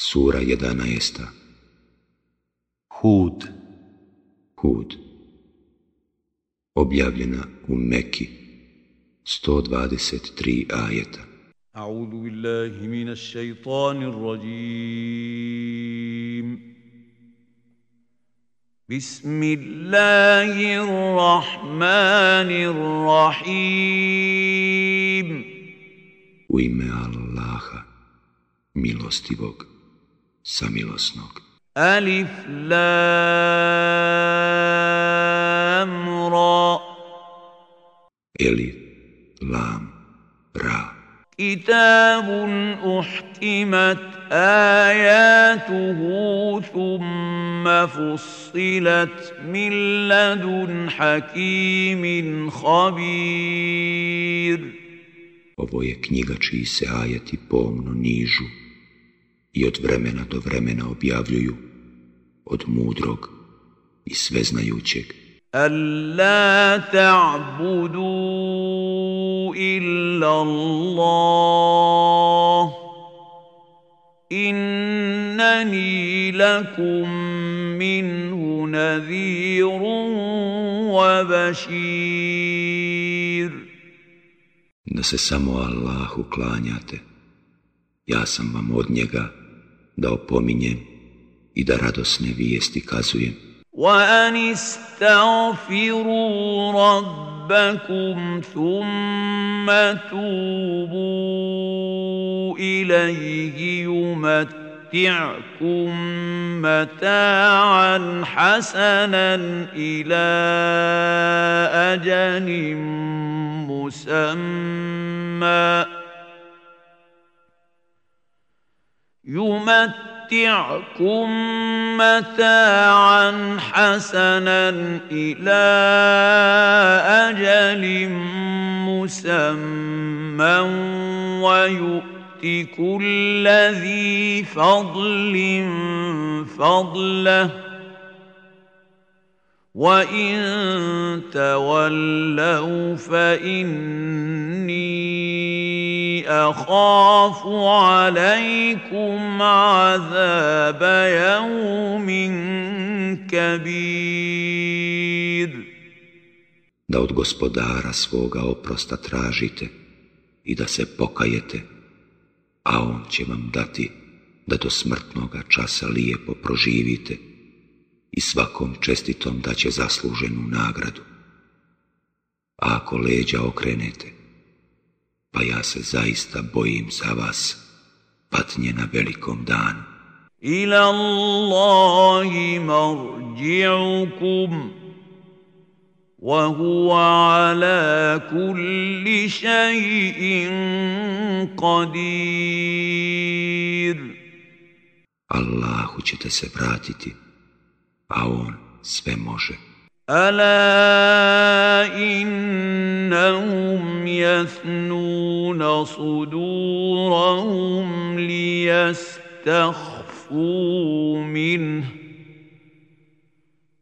Sura 11. Hud. Hud. Objavljena u Meki. 123 ajeta. A'udhu billahi minas shaitanir rajim. Bismillahirrahmanirrahim. U ime Allaha, milostivog samilosnog. ألف لام را Elif, Lam, Ra. كتاب أحكمت آياته ثم فصلت من لدن حكيم خبير Ovo je knjiga čiji se ajati pomno nižu i od vremena do vremena objavljuju od mudrog i sveznajućeg. Alla ta'budu illa Allah. Innani lakum minhu nadhirun wa bashir. Da se samo Allahu klanjate, ja sam vam od njega da opominjem i da radosne vijesti kazujem. وأن استغفروا ربكم ثم توبوا إليه يمتعكم متاعا حسنا إلى أجل مسمى يمتعكم متاعا حسنا إلى أجل مسمى ويؤت كل ذي فضل فضله وإن تولوا فإني أخاف عليكم عذاب يوم كبير Da od gospodara svoga oprosta tražite i da se pokajete, a on će vam dati da do smrtnoga časa lijepo proživite i svakom čestitom da će zasluženu nagradu. A ako leđa okrenete, pa ja se zaista bojim za vas patnje na velikom danu. إلى الله مرجعكم وهو على كل شيء قدير Allahu ćete se vratiti, a On sve može. ألا إنهم يثنون صدورهم ليستخفوا منه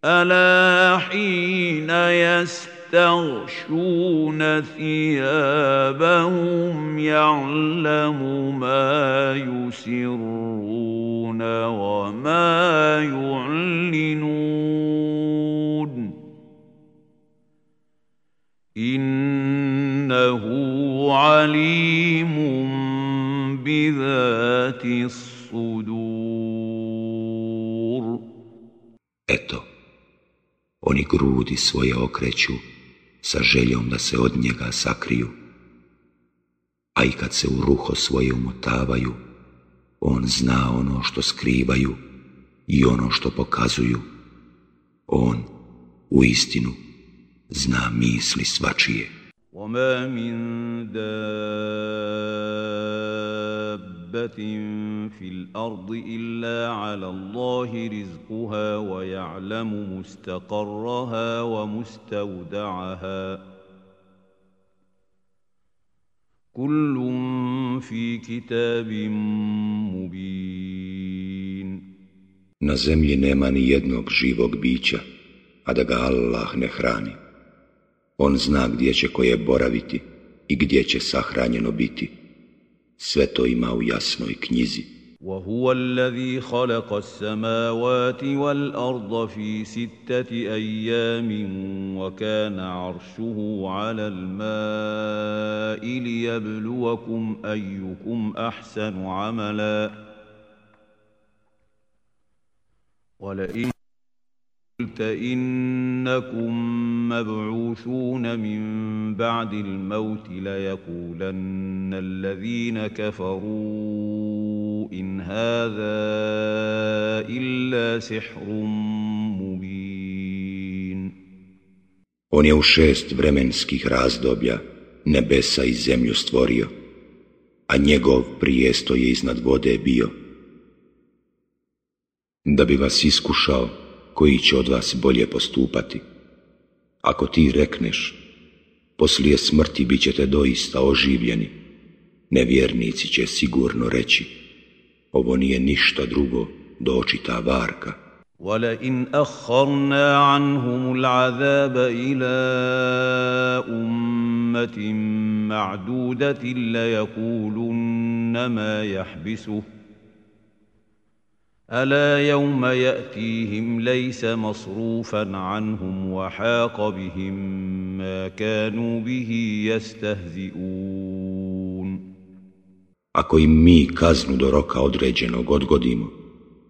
ألا حين يستغشون ثيابهم يعلم ما يسرون وما يعلنون إنه عليم بذات الصدور Eto, oni grudi svoje okreću sa željom da se od njega sakriju, a i kad se u ruho svoje umotavaju, on zna ono što skrivaju i ono što pokazuju. On, u istinu, zna misli svačije. وما من دابة في الأرض إلا على الله رزقها ويعلم مستقرها ومستودعها كل في كتاب مبين Na zemlji nema ni jednog živog bića, a da ga Allah ne hrani. On zna gdje će koje boraviti i gdje će sahranjeno biti. Sve to ima u jasnoj knjizi. وهو الذي خلق السماوات والارض في سته أيام وكان عرشه على الماء ليبلوكم ايكم احسن عملا ولئن قلت انكم مبعوثون من بعد الموت ليقولن الذين كفروا ان هذا الا سحر مبين On je u šest vremenskih razdoblja nebesa i zemlju stvorio, a njegov prijesto je iznad vode bio. Da bi vas iskušao, koji će od vas bolje postupati. Ako ti rekneš, poslije smrti bit ćete doista oživljeni, nevjernici će sigurno reći, ovo nije ništa drugo do očita varka. وَلَئِنْ أَخَّرْنَا عَنْهُمُ الْعَذَابَ إِلَىٰ أُمَّةٍ مَّعْدُودَةٍ لَيَقُولُنَّ مَا يَحْبِسُهُ الا يوم ياتيهم ليس مصروفا عنهم وحاق بهم ما كانوا به يستهزئون Ako im mi kaznu do roka određenog odgodimo,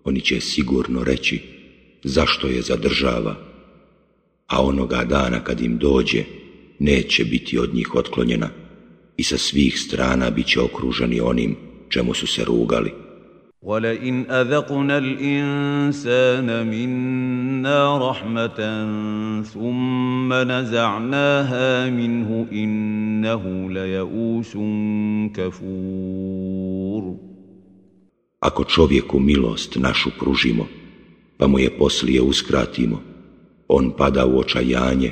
oni će sigurno reći zašto je zadržava, a onoga dana kad im dođe neće biti od njih otklonjena i sa svih strana bit će okruženi onim čemu su se rugali. ولئن اذقنا الانسان منا رحمه ثم نزعناها منه انه ليئوس كفور Ako čovjeku milost našu pružimo, pa mu je poslije uskratimo, on pada u očajanje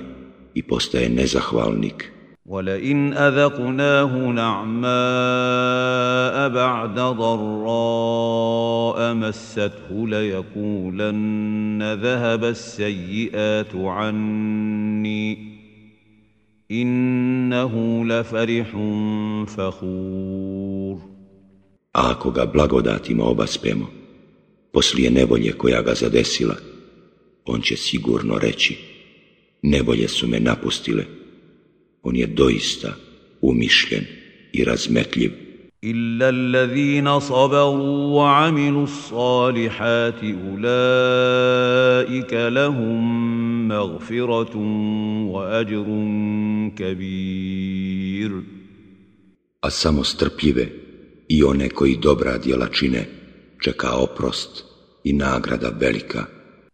i postaje nezahvalnik. ولئن اذقناه نعماء بعد ضراء مسته ليقولن ذهب السيئات عني انه لفرح فخور A ako ga blagodatima obaspemo, poslije nevolje koja ga zadesila, on će sigurno reći, nevolje su me napustile, on je doista umišljen i razmetljiv. إلا الذين صبروا وعملوا الصالحات أولئك لهم مغفرة وأجر كبير A samo strpljive i one koji dobra djela čine, čeka oprost i nagrada velika.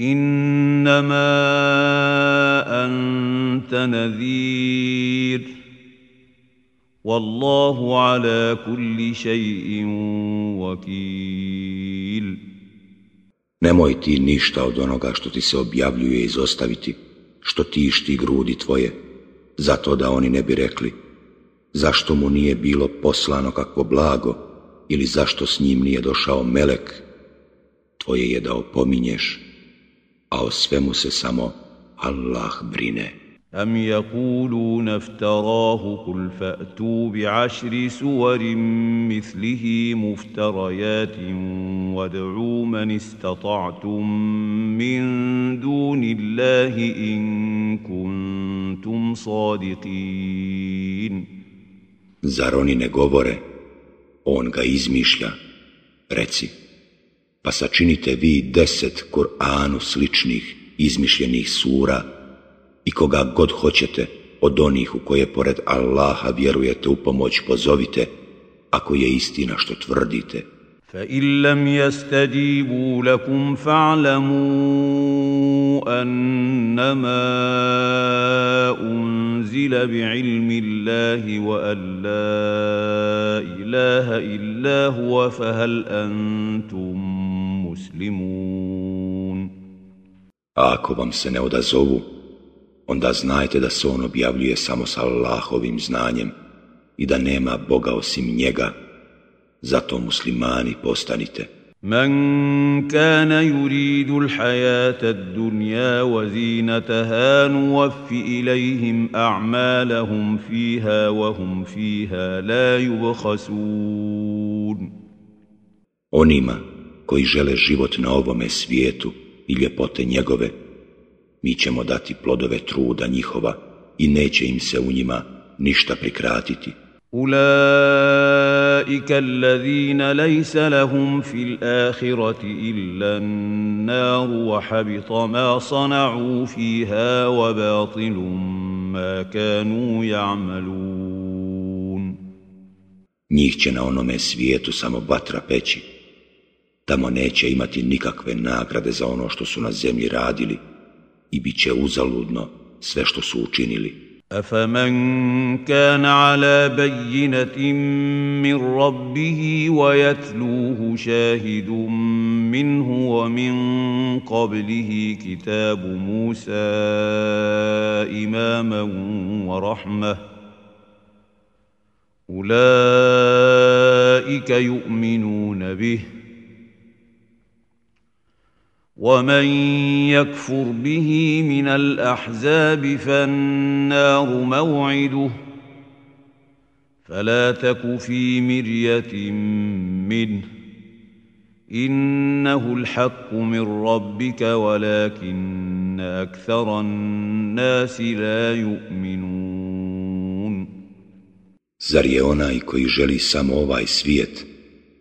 انما انت نذير والله على كل شيء وكيل Nemoj ti ništa od onoga što ti se objavljuje izostaviti, što tišti grudi tvoje, zato da oni ne bi rekli, zašto mu nije bilo poslano kakvo blago, ili zašto s njim nije došao melek, tvoje je da opominješ, A o svemu se samo Allah brine. أم يقولون افتراه قل فأتوا بعشر سور مثله مفتريات وادعوا من استطعتم من دون الله إن كنتم صادقين. Zar oni ne govore, on ga izmišlja, reci, pa sačinite vi deset Kur'anu sličnih izmišljenih sura i koga god hoćete od onih u koje pored Allaha vjerujete u pomoć pozovite, ako je istina što tvrdite. فإن لم يستجيبوا لكم فاعلموا أنما أنزل بعلم الله وأن لا إله إلا هو فهل أنتم مسلمون A ako vam se ne odazovu, onda znajte da se on objavljuje samo sa Allahovim znanjem i da nema Boga osim njega, zato muslimani postanite. من كان يريد الحياة الدنيا وزينتها نوف إليهم أعمالهم فيها وهم فيها لا يبخسون Onima koji žele život na ovome svijetu i ljepote njegove, mi ćemo dati plodove truda njihova i neće im se u njima ništa prikratiti. أولئك الذين ليس لهم في الآخرة إلا النار وحبط ما صنعوا فيها وباطل ما كانوا يعملون Njih će na onome svijetu samo vatra peći. Tamo neće imati nikakve nagrade za ono što su na zemlji radili i bit će uzaludno sve što su učinili. أفمن كان على بينة من ربه ويتلوه شاهد منه ومن قبله كتاب موسى إماما ورحمة أولئك يؤمنون به ۖ ومن يكفر به من الاحزاب فالنار موعده فلا تك في مريه منه انه الحق من ربك ولكن أكثر الناس لا يؤمنون. Zar je onaj koji želi samo ovaj svijet,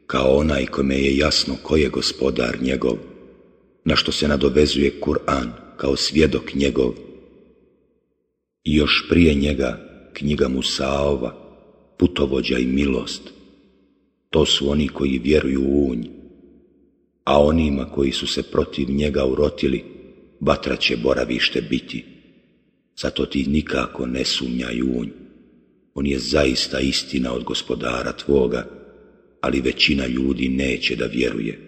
kao onaj kome je jasno ko je gospodar njegov, na što se nadovezuje Kur'an kao svjedok njegov i još prije njega knjiga Musaova, putovođa i milost. To su oni koji vjeruju u unj, a onima koji su se protiv njega urotili, vatra će boravište biti. Zato ti nikako ne sumnjaj unj. On je zaista istina od gospodara tvoga, ali većina ljudi neće da vjeruje.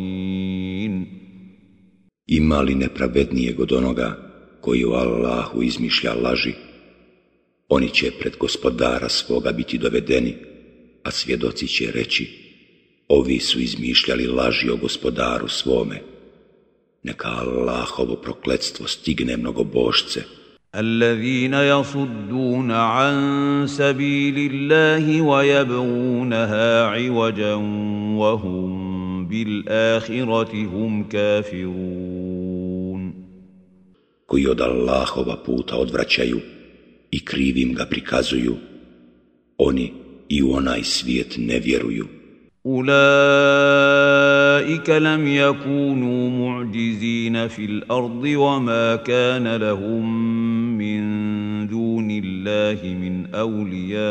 Ima li nepravednijeg od onoga koji u Allahu izmišlja laži? Oni će pred gospodara svoga biti dovedeni, a svjedoci će reći, ovi su izmišljali laži o gospodaru svome. Neka Allahovo prokletstvo stigne mnogobošce. الذين يصدون عن سبيل الله ويبغونها عوجا وهم بالآخرة هم كافرون Koji od Allahova puta odvraćaju i krivim ga prikazuju, oni i u onaj svijet ne vjeruju. أولئك لم يكونوا معجزين في الأرض وما كان لهم من دون الله من أولياء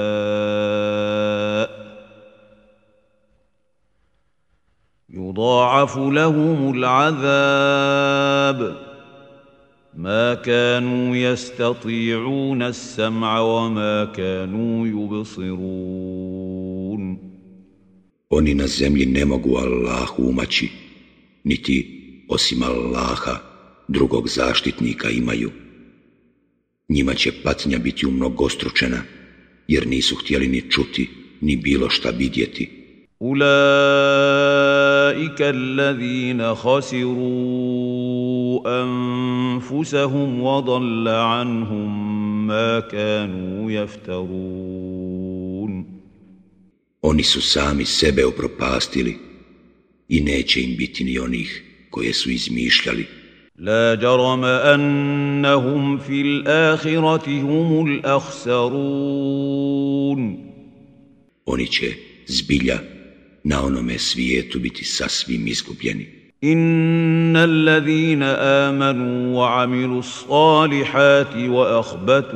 يضاعف لهم العذاب ما كانوا يستطيعون السمع وما كانوا يبصرون Oni na zemlji ne mogu Allahu umaći, niti osim Allaha drugog zaštitnika imaju. Njima će patnja biti umnogostručena, jer nisu htjeli ni čuti, ni bilo šta vidjeti. أولئك الذين خسروا أنفسهم وضل عنهم ما كانوا يفترون Oni su sami sebe upropastili i neće im biti ni onih koje su izmišljali. لا جرم أنهم في الآخرة هم الأخسرون Oni će zbilja na onome svijetu biti sasvim izgubljeni. إن الذين آمنوا وعملوا الصالحات وأخبتوا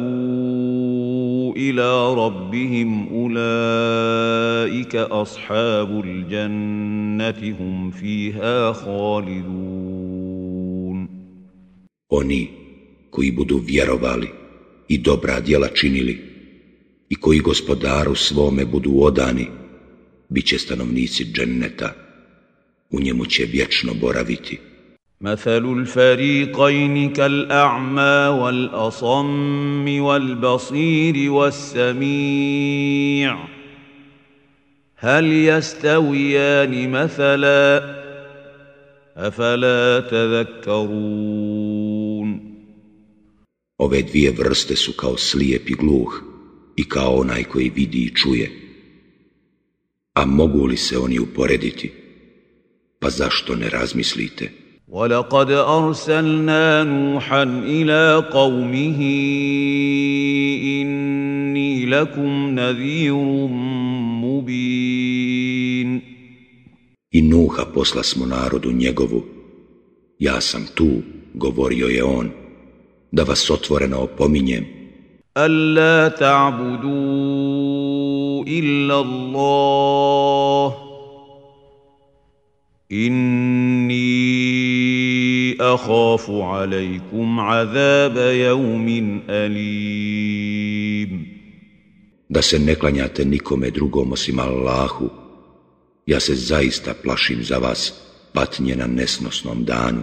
إلى ربهم أولئك أصحاب الجنة هم فيها خالدون Oni koji budu vjerovali i dobra djela činili i koji gospodaru svome budu odani, bit će stanovnici dženneta, u njemu će vječno boraviti. مثل الفريقين كالأعمى والأصم والبصير والسميع هل يستويان مثلا أفلا تذكرون Ove dvije vrste su kao slijep i gluh i kao onaj koji vidi i čuje. A mogu li se oni uporediti? Pa zašto ne razmislite? ولقد أرسلنا نوحا إلى قومه إني لكم نذير مبين I Nuha posla smo narodu njegovu. Ja sam tu, govorio je on, da vas otvoreno opominjem. ألا تعبدوا إلا الله إني أخاف عليكم عذاب يوم أليم Da se ne klanjate nikome drugom osim Allahu. Ja se zaista plašim za vas patnje na nesnosnom danu.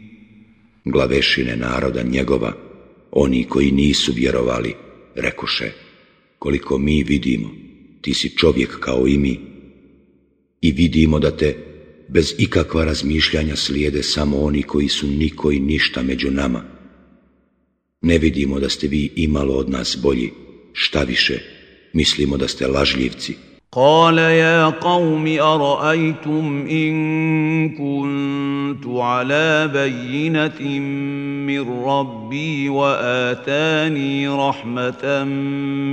glavešine naroda njegova, oni koji nisu vjerovali, rekoše, koliko mi vidimo, ti si čovjek kao i mi, i vidimo da te bez ikakva razmišljanja slijede samo oni koji su niko i ništa među nama. Ne vidimo da ste vi imalo od nas bolji, šta više, mislimo da ste lažljivci. قال يا قوم أرأيتم إن كنت على بينة من ربي وآتاني رحمة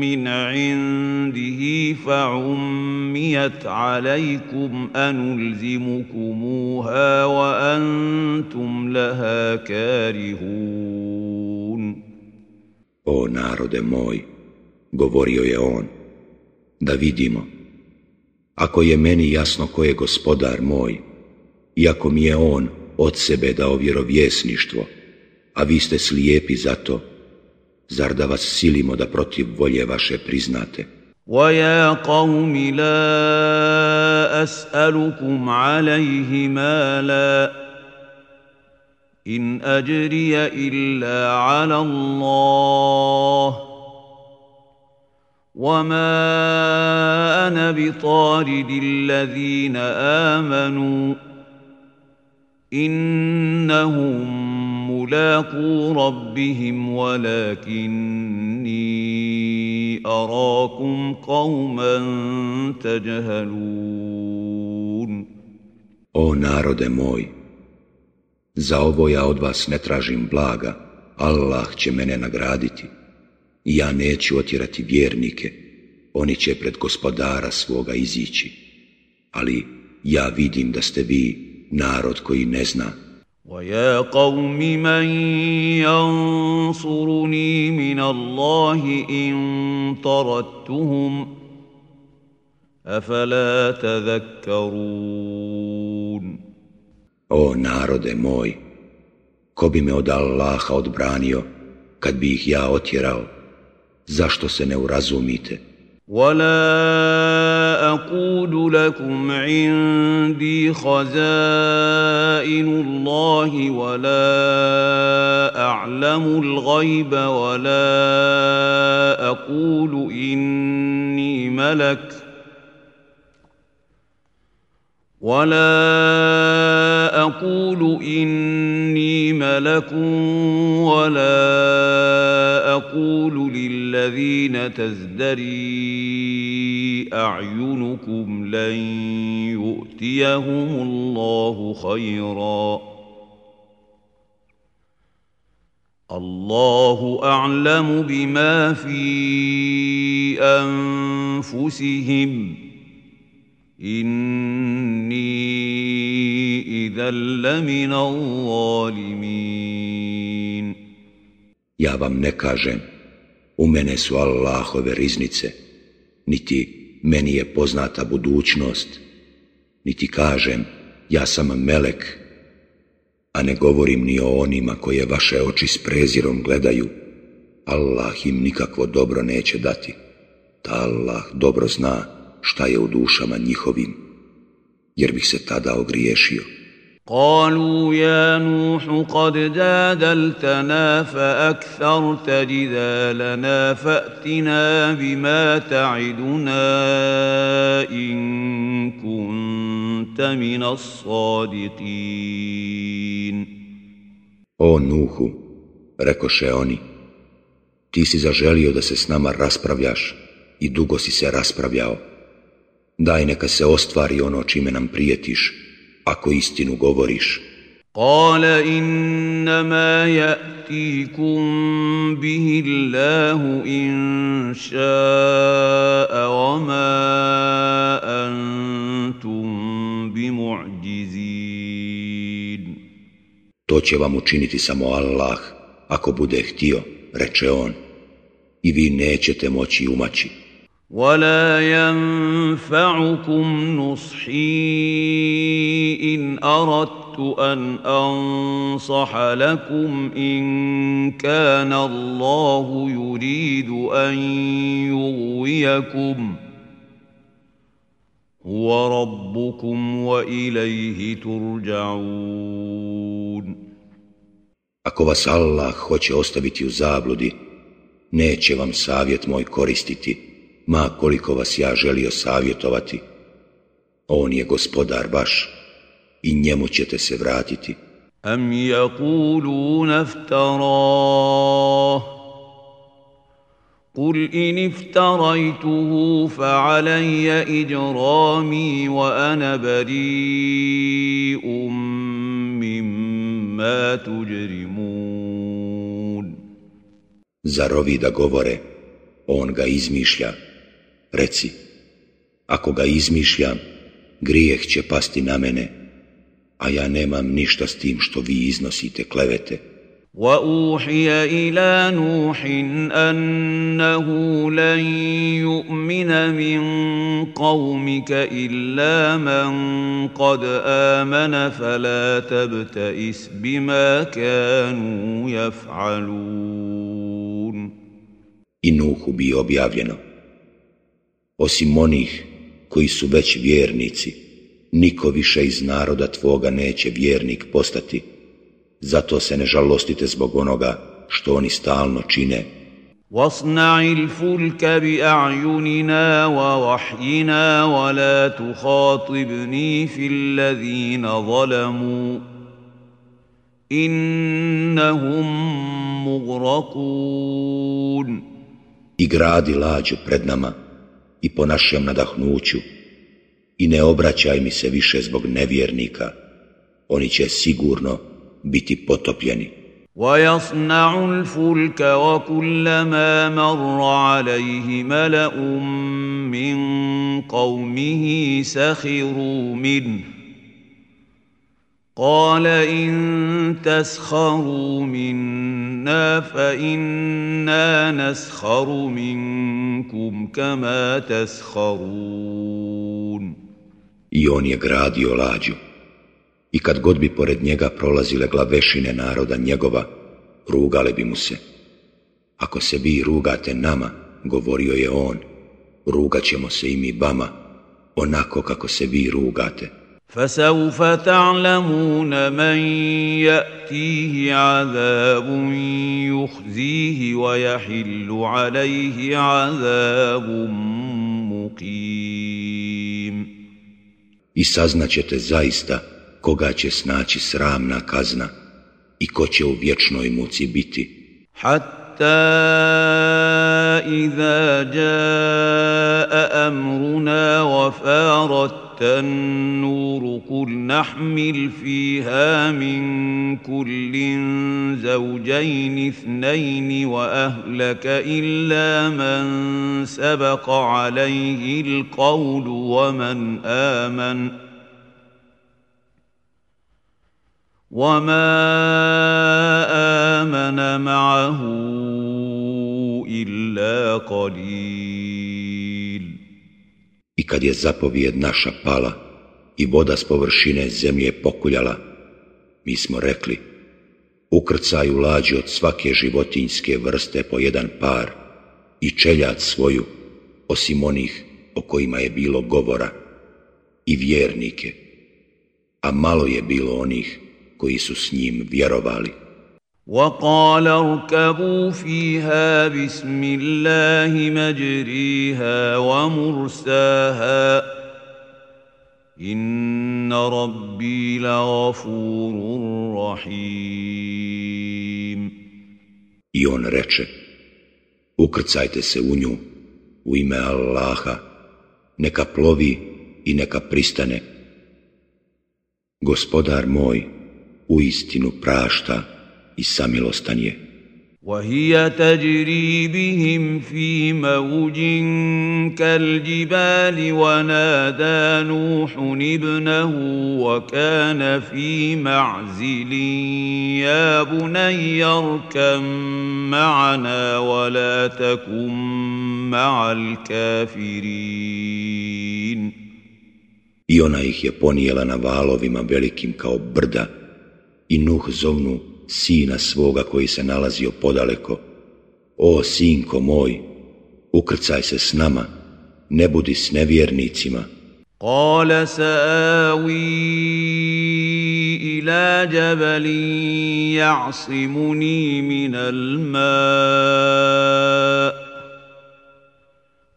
من عنده فعميت عليكم أنلزمكموها وأنتم لها كارهون. O narode moj, govorio je on, da vidimo. Ako je meni jasno ko je gospodar moj, iako mi je on od sebe dao vjerovjesništvo, a vi ste slijepi za to, zar da vas silimo da protiv volje vaše priznate? وَيَا قَوْمِ لَا أَسْأَلُكُمْ عَلَيْهِ مَالًا إِنْ أَجْرِيَ إِلَّا عَلَى اللَّهِ وما أنا بطارد الذين امنوا انهم ملاقو ربهم ولكني اراكم قوما تجهلون O narode moj, za ovo ja od vas ne tražim blaga, Allah će mene nagraditi. i ja neću otjerati vjernike, oni će pred gospodara svoga izići. Ali ja vidim da ste vi narod koji ne zna. وَيَا قَوْمِ مَنْ يَنْصُرُنِي مِنَ اللَّهِ إِنْ طَرَدتُّهُمْ أَفَلَا تَذَكَّرُونَ O narode moj, ko bi me od Allaha odbranio kad bi ih ja otjerao? zašto se ne urazumite? ولا أقول لكم عندي خزائن الله ولا أعلم الغيب ولا أقول إني ملك ولا أقول اني ملك ولا أقول للذين تزدري أعينكم لن يؤتيهم الله خيرا. الله أعلم بما في أنفسهم. إني إذا لمن الظالمين. Ja vam ne kažem, u mene su Allahove riznice, niti meni je poznata budućnost, niti kažem, ja sam melek, a ne govorim ni o onima koje vaše oči s prezirom gledaju. Allah im nikakvo dobro neće dati. Ta Allah dobro zna šta je u dušama njihovim, jer bih se tada ogriješio. قالوا يا نوح قد جادلتنا فأكثرت جدالنا فأتنا بما تعدنا إن كنت من الصادقين O Nuhu, rekoše oni, ti si zaželio da se s nama raspravljaš i dugo si se raspravljao. Daj neka se ostvari ono čime nam prijetiš, ako istinu govoriš. Kale innama ja'tikum bihi Allahu in ša'a wa ma antum bimu'đizin. To će vam učiniti samo Allah, ako bude htio, reče on, i vi nećete moći umaći. ولا ينفعكم نصحي ان اردت ان انصح لكم ان كان الله يريد ان يغويكم هو ربكم واليه ترجعون Ako vas Allah hoće ostaviti u zabludi, neće vam savjet moj koristiti, ma koliko vas ja želio savjetovati, on je gospodar baš i njemu ćete se vratiti. Am yaquluna iftarah قل إن افتريته فعلي إجرامي وأنا بريء مما تجرمون Zarovi da govore, on ga izmišlja, Reci, ako ga izmišljam, grijeh će pasti na mene, a ja nemam ništa s tim što vi iznosite klevete. وأوحي إلى نوح أنه لن يؤمن من قومك إلا من قد آمن فلا تبتئس بما كانوا يفعلون I Nuhu bi objavljeno, osim onih koji su već vjernici, niko više iz naroda tvoga neće vjernik postati. Zato se ne žalostite zbog onoga što oni stalno čine. واصنع الفلك بأعيننا ووحينا ولا تخاطبني في الذين ظلموا إنهم مغرقون I gradi lađu pred nama, i po našem nadahnuću i ne obraćaj mi se više zbog nevjernika, oni će sigurno biti potopljeni. ويصنع الفلك وكلما مر عليه ملأ من قومه سخروا منه قال إن تسخروا منا فإنا نسخر منكم كما تسخرون I on je gradio lađu. I kad god bi pored njega prolazile glavešine naroda njegova, rugale bi mu se. Ako se vi rugate nama, govorio je on, rugat ćemo se i mi vama, onako kako se vi rugate. فسوف تعلمون من ياتيه عذاب يخزيه ويحل عليه عذاب مقيم I saznaćete zaista koga će snaći sramna kazna i ko će u vječnoj muci biti. Hatta إذا جاء أمرنا وفارت النور قل نحمل فيها من كل زوجين اثنين وأهلك إلا من سبق عليه القول ومن آمن وما آمن معه إلا قليل kad je zapovijed naša pala i voda s površine zemlje pokuljala, mi smo rekli, ukrcaju lađi od svake životinjske vrste po jedan par i čeljac svoju, osim onih o kojima je bilo govora, i vjernike, a malo je bilo onih koji su s njim vjerovali. وقال اركبوا فيها بسم الله مجريها ومرساها إن ربي لغفور رحيم I on reče, ukrcajte se u nju, u ime Allaha, neka plovi i neka pristane. Gospodar moj, u istinu prašta i samilostan je. وهي تجري بهم في موج كالجبال ونادى نوح ابنه وكان في معزل يا بني اركم معنا ولا تكن مع الكافرين I ona ih je ponijela na valovima velikim kao brda i Nuh zovnu sina svoga koji se nalazio podaleko. O, sinko moj, ukrcaj se s nama, ne budi s nevjernicima. قال سآوي إلى جبل يعصمني من الماء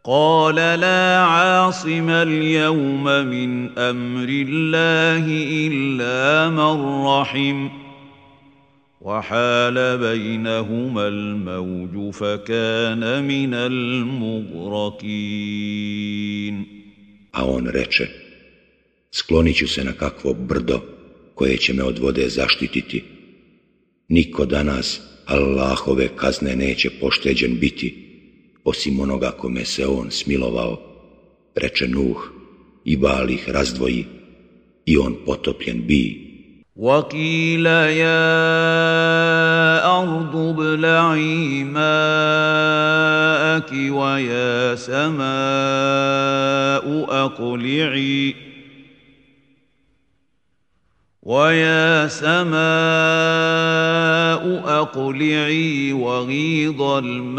قال لا عاصم اليوم من أمر الله إلا من رحم وحال بينهما الموج فكان من المغرقين A on reče, sklonit ću se na kakvo brdo koje će me od vode zaštititi. Niko danas Allahove kazne neće pošteđen biti, osim onoga kome se on smilovao, reče Nuh, i val ih razdvoji, i on potopljen bi. وقيل يا أرض ابلعي ماءك ويا سماء أقلعي ويا سماء أقلعي وغيض الماء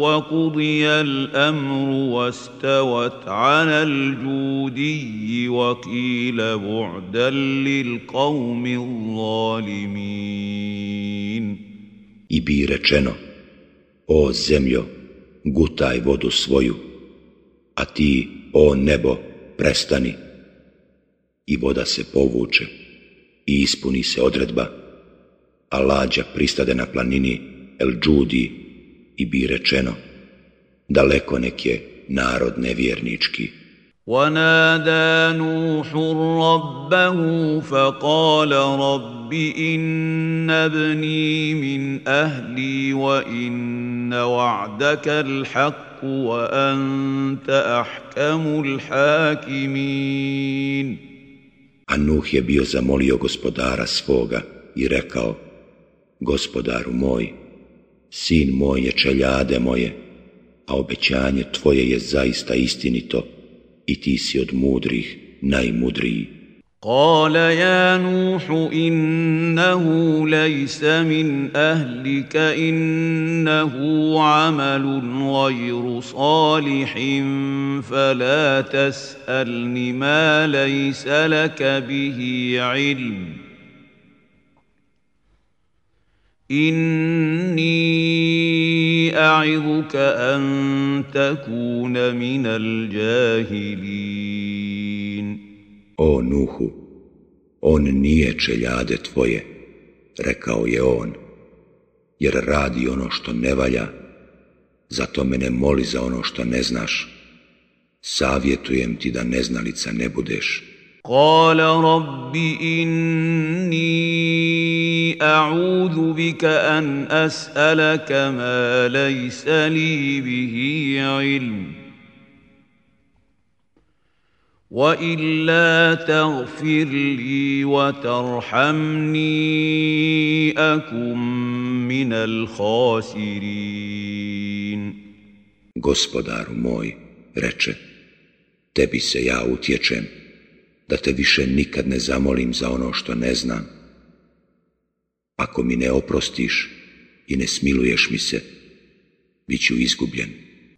وقضي الأمر واستوت على الجودي وقيل بعدا للقوم الظالمين I bi rečeno, o zemljo, gutaj vodu svoju, a ti, o nebo, prestani. I voda se povuče i ispuni se odredba, a lađa pristade na planini El Džudi i bi rečeno, daleko nek je narod nevjernički. ونادى نوح ربه فقال رب إن ابني من أهلي وإن وعدك الحق وأنت أحكم الحاكمين A Nuh je bio zamolio gospodara svoga i rekao, gospodaru moj, sin moj je čeljade moje, a obećanje tvoje je zaista istinito i ti si od mudrih najmudriji. قال يا نوح إنه ليس من أهلك إنه عمل غير صالح فلا تسألني ما ليس لك به علم. إني أعظك أن تكون من الجاهلين. O Nuhu, on nije čeljade tvoje, rekao je on, jer radi ono što ne valja, zato me ne moli za ono što ne znaš. Savjetujem ti da neznalica ne budeš. Kala rabbi inni a'udhu bika an as'alaka ma lejsa li bihi ilmu. وإلا تغفر لي وترحمني أكن من الخاسرين Gospodaru moj, reče, tebi se ja utječem, da te više nikad ne zamolim za ono što ne znam. Ako mi ne oprostiš i ne smiluješ mi se, bit ću izgubljen.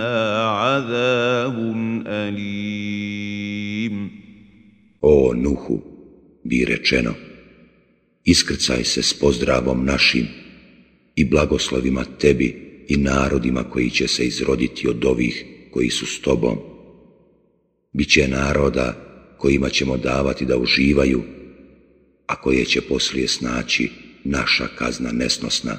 عذاب اليم O Nuhu, bi rečeno, iskrcaj se s pozdravom našim i blagoslovima tebi i narodima koji će se izroditi od ovih koji su s tobom. Biće naroda kojima ćemo davati da uživaju, a koje će poslije snaći naša kazna nesnosna.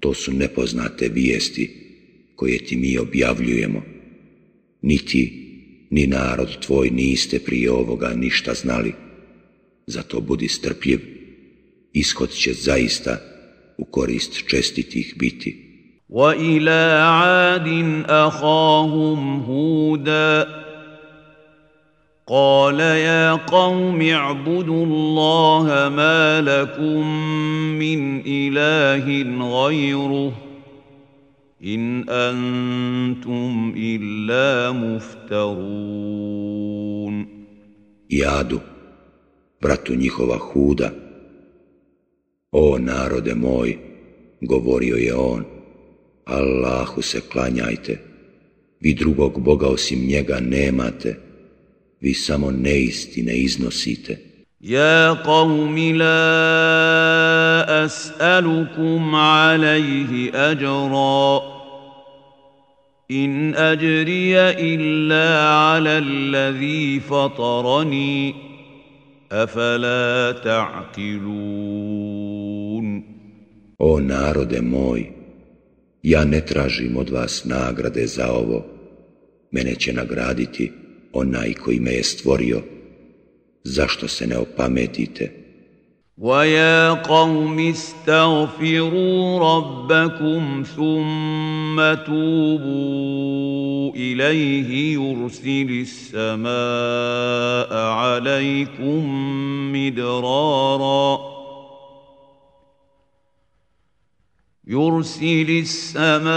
To su nepoznate vijesti koje ti mi objavljujemo. Ni ti, ni narod tvoj niste prije ovoga ništa znali. Zato budi strpljiv, ishod će zaista u korist čestitih biti. وإلى عاد أخاهم هودا قال يا قوم اعبدوا الله ما لكم من اله غيره ان انتم الا مفترون Jadu, bratu njihova Huda, o narode moj, govorio je on, Allahu se klanjajte, vi drugog Boga osim njega nemate, Vi samo neistine iznosite. يا قوم لا اسالكم عليه اجرا ان اجري الا على الذي فطرني افلا تعقلون O narode moj, ja ne tražim od vas nagrade za ovo, mene će nagraditi onaj koji me je stvorio, zašto se ne opametite? ويا قوم استغفروا ربكم ثم توبوا اليه يرسل السماء عليكم مدرارا يرسل السماء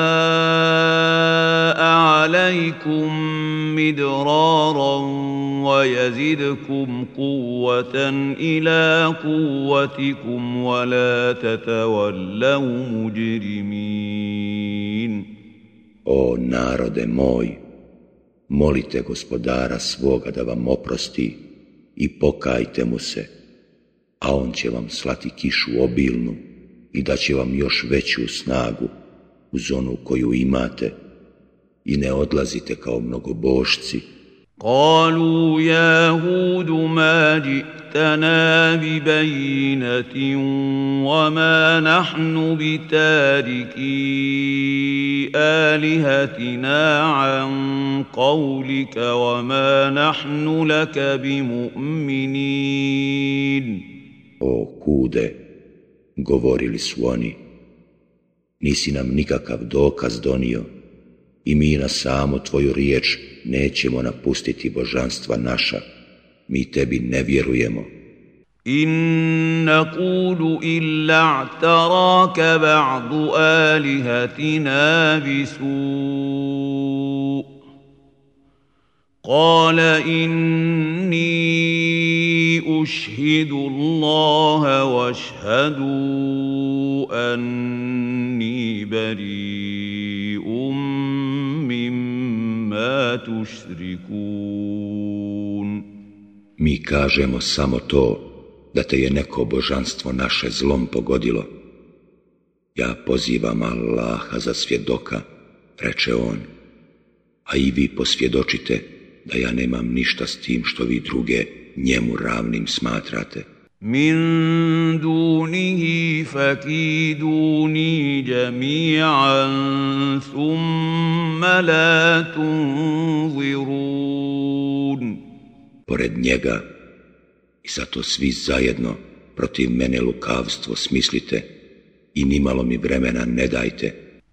عليكم مدرارا ويزدكم قوة إلى قوتكم ولا تتولوا مجرمين O narode moj, molite gospodara svoga da vam oprosti i pokajte mu se, a on će vam slati kišu obilnu i da će vam još veću snagu uz onu koju imate i ne odlazite kao mnogobošci. قالوا يا هود ما جئتنا ببينة وما نحن بتاركي آلهتنا عن قولك وما نحن لك بمؤمنين O kude, govorili su oni, nisi nam nikakav dokaz donio i mi na samo tvoju riječ nećemo napustiti božanstva naša, mi tebi ne vjerujemo. إن نقول إلا اعتراك بعض آلهتنا بسوء قال إني أشهد الله واشهدوا أني بريء مما تشركون Mi kažemo samo to da te je neko božanstvo naše zlom pogodilo. Ja pozivam Allaha za svjedoka, reče on, a i vi posvjedočite da ja nemam ništa s tim što vi druge njemu ravnim smatrate. Min dunihi fakiduni jami'an thumma la tunzirun. Pored njega i zato svi zajedno protiv mene lukavstvo smislite i nimalo mi vremena ne dajte.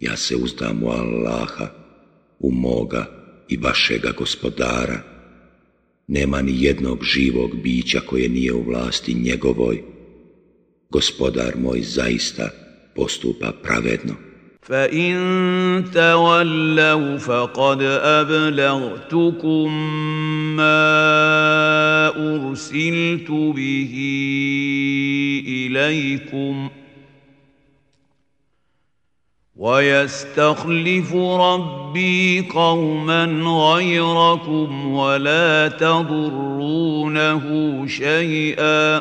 Ja se uzdam u Allaha, u moga i vašega gospodara. Nema ni jednog živog bića koje nije u vlasti njegovoj. Gospodar moj zaista postupa pravedno. فإن تولوا فقد أبلغتكم ما أرسلت به إليكم ويستخلف ربي قوما غيركم ولا تضرونه شيئا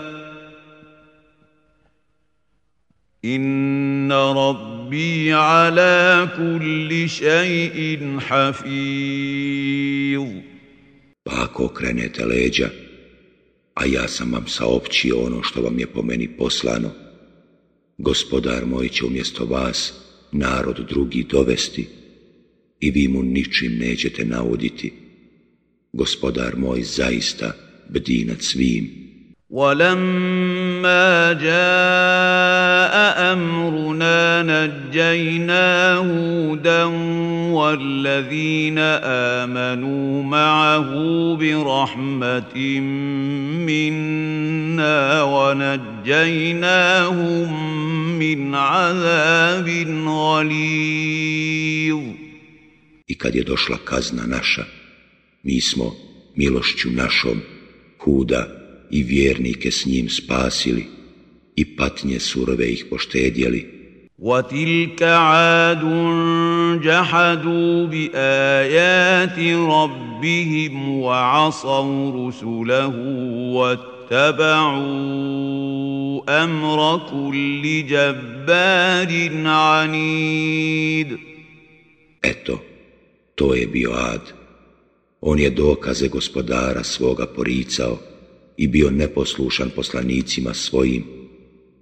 ربي ربي على كل شيء حفيظ Pa ako okrenete leđa, a ja sam vam saopćio ono što vam je po meni poslano, gospodar moj će umjesto vas narod drugi dovesti i vi mu ničim nećete nauditi. Gospodar moj zaista bdi nad svim ولما جاء امرنا نجينا هودا والذين امنوا معه برحمه منا ونجيناهم من عذاب غليظ. I kad je došla kazna naša, mi smo milošću našom Huda i vjernike s njim spasili i patnje surove ih poštedjeli. وَتِلْكَ عَادٌ جَحَدُوا بِآيَاتِ رَبِّهِمْ وَعَصَوْا رُسُلَهُ وَاتَّبَعُوا أَمْرَ كُلِّ جَبَّارٍ عَنِيدٍ Eto, to je bio ad. On je dokaze gospodara svoga poricao i bio neposlušan poslanicima svojim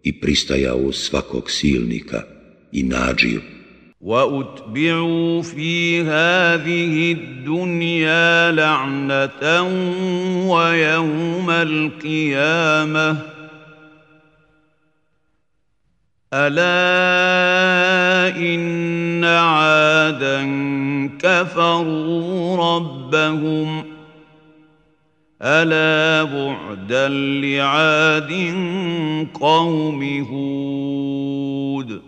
i pristajao uz svakog silnika i nađiju. وَأُتْبِعُوا فِي هَذِهِ الدُّنْيَا لَعْنَةً وَيَوْمَ الْقِيَامَةِ أَلَا إِنَّ عَادًا كَفَرُوا رَبَّهُمْ ألا بعدا لعاد قوم هود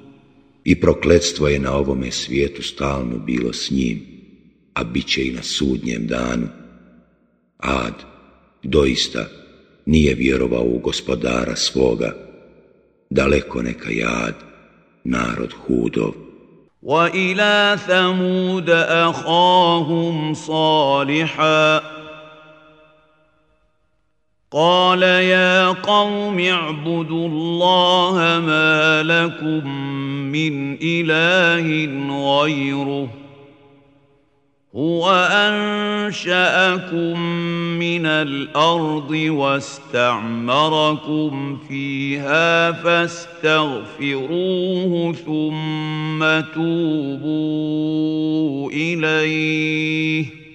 I prokletstvo je na ovome svijetu stalno bilo s njim, a bit će i na sudnjem danu. Ad, doista, nije vjerovao u gospodara svoga, daleko neka jad, narod hudov. وإلى ثمود أخاهم صالحاً قال يا قوم اعبدوا الله ما لكم من إله غيره هو أنشأكم من الأرض واستعمركم فيها فاستغفروه ثم توبوا إليه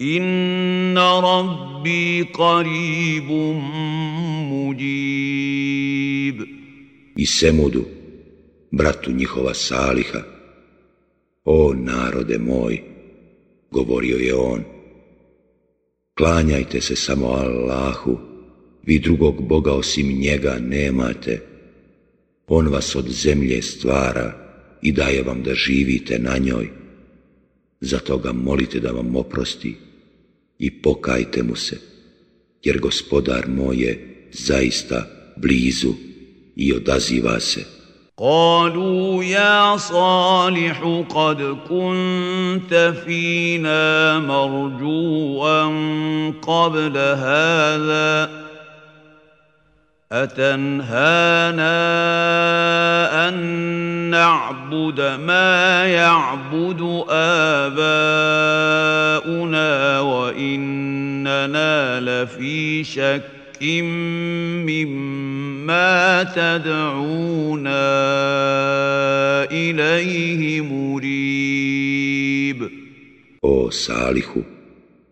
Inna rabbi qaribum mujib. I Semudu, bratu njihova Saliha, o narode moj, govorio je on, klanjajte se samo Allahu, vi drugog Boga osim njega nemate, on vas od zemlje stvara i daje vam da živite na njoj, zato ga molite da vam oprosti, i pokajte mu se, jer gospodar moj je zaista blizu i odaziva se. قالوا يا صالح قد كنت فينا مرجوا قبل هذا أتنهانا أن نعبد ما يعبد آباؤنا وإننا لفي شك مما تدعونا إليه مريب. O Salihu,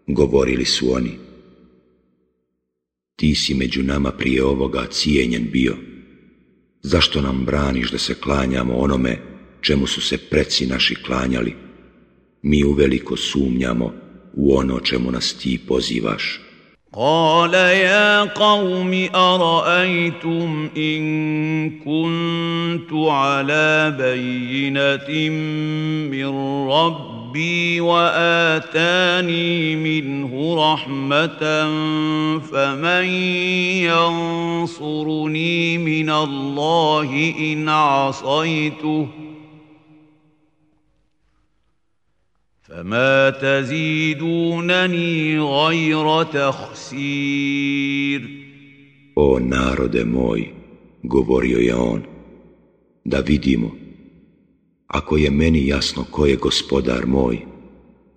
govorili oni, ti si među nama prije ovoga cijenjen bio. Zašto nam braniš da se klanjamo onome čemu su se preci naši klanjali? Mi uveliko sumnjamo u ono čemu nas ti pozivaš. قال يا قوم أرأيتم إن كنت على بينة من ربي وآتاني منه رحمة فمن ينصرني من الله إن عصيته فما تزيدونني غير تخسير O narode moj, govorio je on, da vidimo, ako je meni jasno ko je gospodar moj,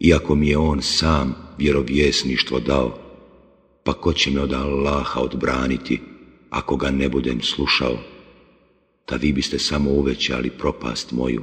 iako mi je on sam vjerovjesništvo dao, pa ko će me od Allaha odbraniti, ako ga ne budem slušao, da vi biste samo uvećali propast moju.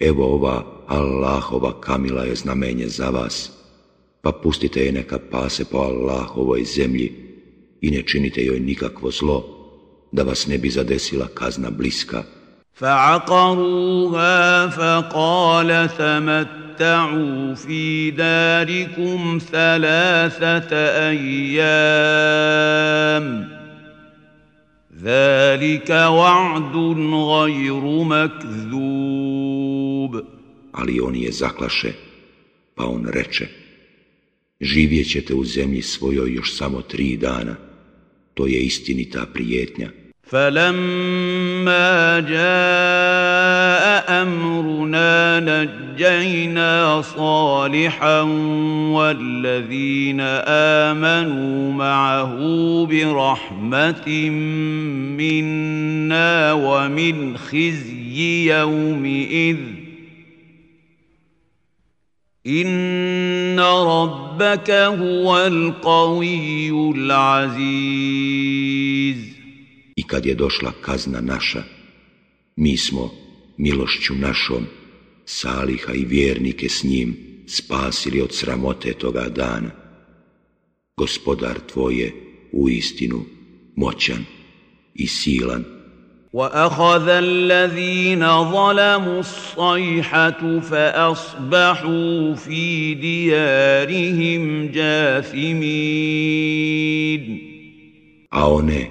evo ova Allahova kamila je znamenje za vas, pa pustite je neka pase po Allahovoj zemlji i ne činite joj nikakvo zlo, da vas ne bi zadesila kazna bliska. فعقروها فقال تمتعوا في داركم ثلاثة أيام ذلك وعد غير مكذوب ali oni je zaklaše, pa on reče, živjet ćete u zemlji svojoj još samo tri dana, to je istinita prijetnja. فلما جاء امرنا نجينا صالحا والذين امنوا معه برحمه منا ومن خزي يومئذ Inna rabbaka huwal qawiyyul aziz. I kad je došla kazna naša, mi smo milošću našom Saliha i vjernike s njim spasili od sramote toga dana. Gospodar tvoj je u istinu moćan i silan واخذ الذين ظلموا الصيحه فاصبحوا في ديارهم جاثمين a one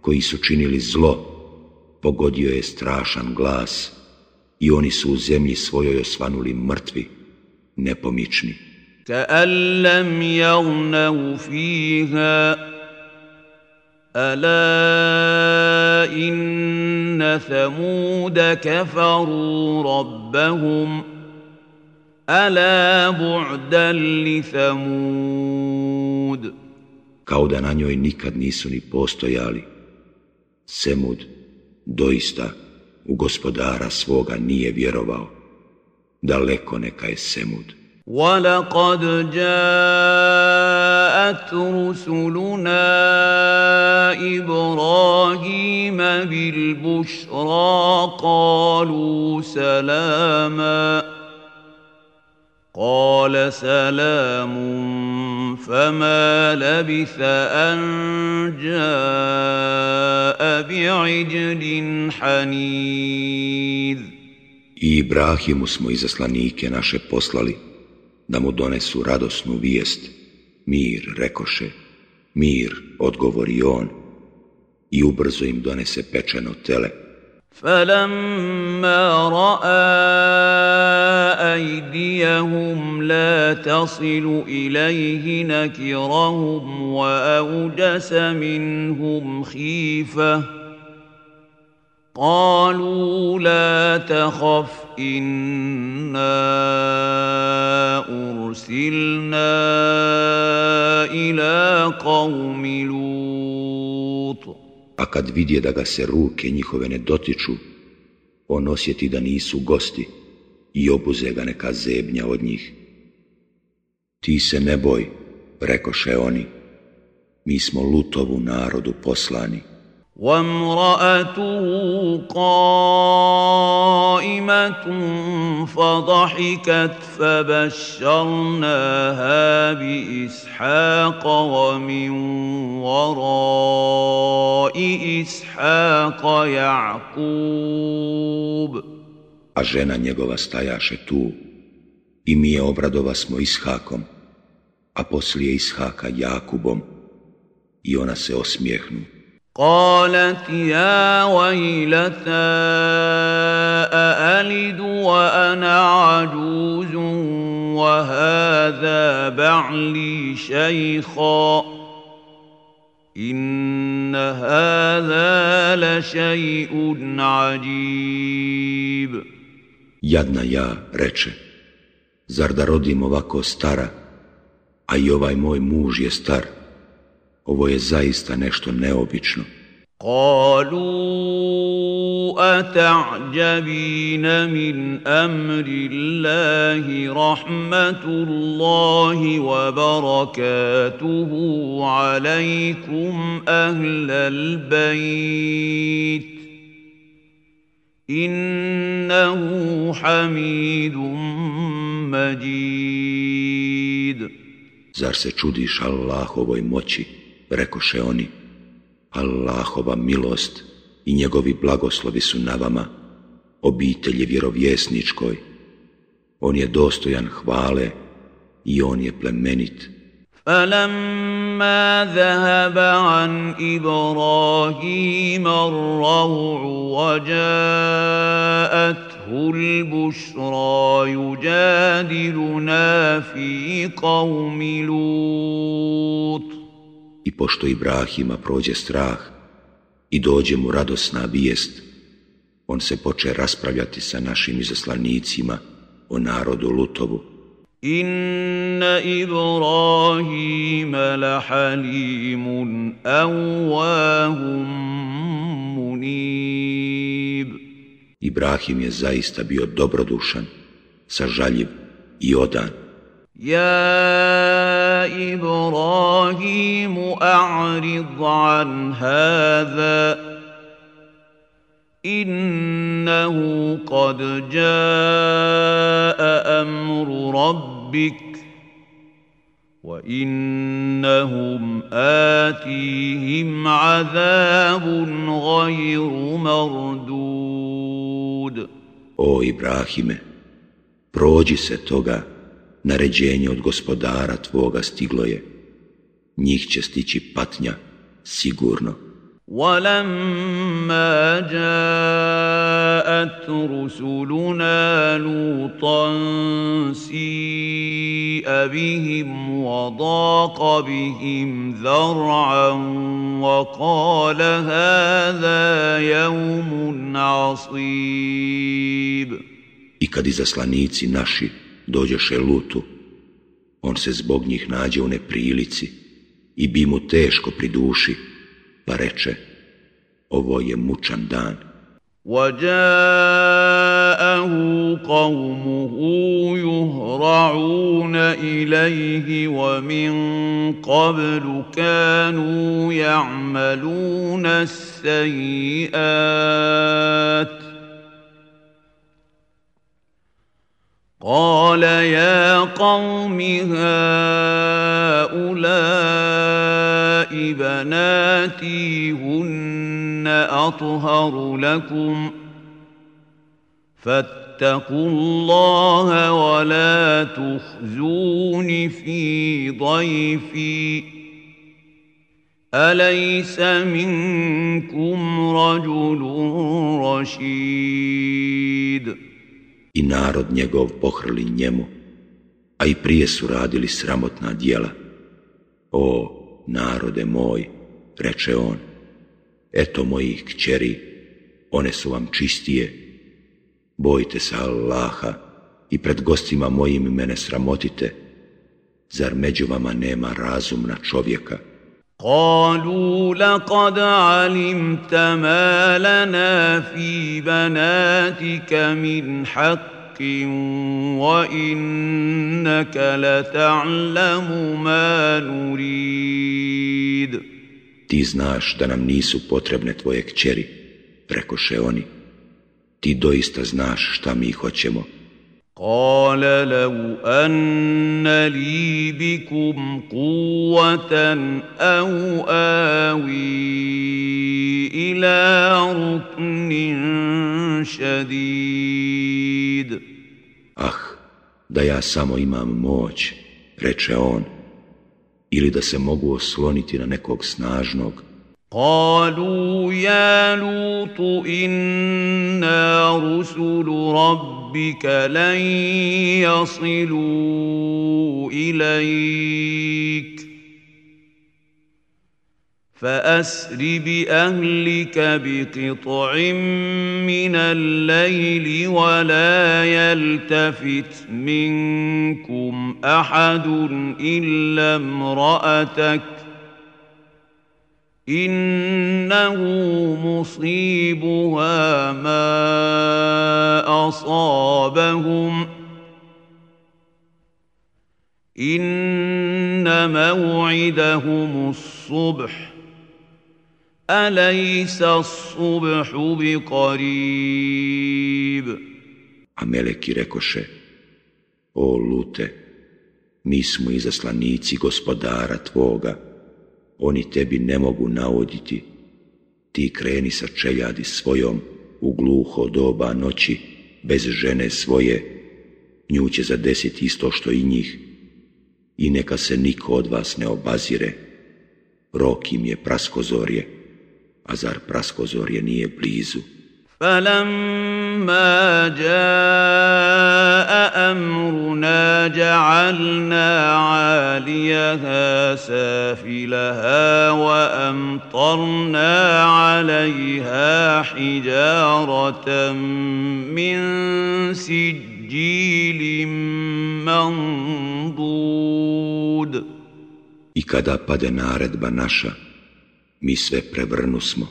koji su činili zlo pogodio je strašan glas i oni su u zemlji svojoj osvanuli mrtvi nepomični. كأن لم يغنوا فيها ألا إن ثمود كفروا ربهم ألا بعدا لثمود Kao da na njoj nikad nisu ni postojali. Semud doista u gospodara svoga nije vjerovao. Daleko neka je Semud. ولقد جاءت رسلنا إبراهيم بالبشرى قالوا سلاما قال سلام فما لبث أن جاء بعجل حنيذ I Ibrahimu smo izaslanike naše poslali, da mu donesu radosnu vijest. Mir, rekoše, mir, odgovori on, i ubrzo im donese pečeno tele. فلما راى ايديهم لا تصل اليه نكرهم واوجس منهم خيفه قالوا لا تخف انا ارسلنا الى قوم لوط A kad vidje da ga se ruke njihove ne dotiču, on osjeti da nisu gosti i obuze ga neka zebnja od njih. Ti se ne boj, rekoše oni, mi smo lutovu narodu poslani. وامرأته قائمة فضحكت فبشرناها بإسحاق ومن وراء إسحاق يعقوب A žena njegova stajaše tu i mi je obradova smo Ishakom, a poslije Ishaka Jakubom i ona se osmijehnu. قالت يا ويلتى أألد وأنا عجوز وهذا بعلي شيخا؟ إن هذا لشيء عجيب. يدنا يا رече زر da rodim ستارا stara a i ovaj ovo je zaista nešto neobično. قالوا أتعجبين من أمر الله رحمة الله وبركاته عليكم أهل البيت إنه حميد مجيد Zar se čudiš Allahovoj moći, rekoše oni, Allahova milost i njegovi blagoslovi su na vama, obitelji vjerovjesničkoj. On je dostojan hvale i on je plemenit. فلما ذهب عن ابراهيم الروع وجاءته البشرى يجادلنا في قوم لوط I pošto Ibrahima prođe strah i dođe mu radosna bijest, on se poče raspravljati sa našim izaslanicima o narodu Lutovu. Inna Ibrahima lahalimun awahum munib. Ibrahim je zaista bio dobrodušan, sažaljiv i odan. Ja إبراهيم أعرض عن هذا إنه قد جاء أمر ربك وإنهم آتيهم عذاب غير مردود. O Ibrahime, prođi se toga, naređenje od gospodara tvoga stiglo je. Njih će stići patnja, sigurno. ولما جاءت رسلنا لوطا سيء بهم وضاق بهم ذرعا وقال هذا يوم عصيب I kad izaslanici naši dođeše Lutu, on se zbog njih nađe u neprilici i bi mu teško pri duši, pa reče, ovo je mučan dan. وجاءه قومه يهرعون إليه ومن قبل كانوا يعملون السيئات قال يا قوم هؤلاء بناتي هن أطهر لكم فاتقوا الله ولا تخزون في ضيفي أليس منكم رجل رشيد i narod njegov pohrli njemu, a i prije su radili sramotna dijela. O, narode moj, reče on, eto mojih kćeri, one su vam čistije, bojte se Allaha i pred gostima mojim mene sramotite, zar među vama nema razumna čovjeka? قالوا لقد علمت ما لنا في بناتك من حق وانك لتعلم ما نريد Ti znaš da nam nisu potrebne tvoje kćeri, rekoše oni. Ti doista znaš šta mi hoćemo. قال لو ان لي بكم قوه او اوي الى ركن شديد Ah, da ja samo imam moć, reče on, ili da se mogu osloniti na nekog snažnog, قالوا يا لوط إنا رسل ربك لن يصلوا إليك فأسر بأهلك بقطع من الليل ولا يلتفت منكم أحد إلا امرأتك انه مصيبها ما اصابهم ان موعدهم الصبح اليس الصبح بقريب a meleki rekoše, o lute, mi smo izaslanici gospodara tvoga, oni tebi ne mogu navoditi, ti kreni sa čeljadi svojom u gluho doba noći, bez žene svoje, nju će zadesiti isto što i njih, i neka se niko od vas ne obazire, rok im je praskozorje, a zar praskozorje nije blizu? فلما جاء امرنا جعلنا عاليها سافلها وامطرنا عليها حجاره من سجيل منضود. I kada pade naredba naša, mi sve prevrnusmo,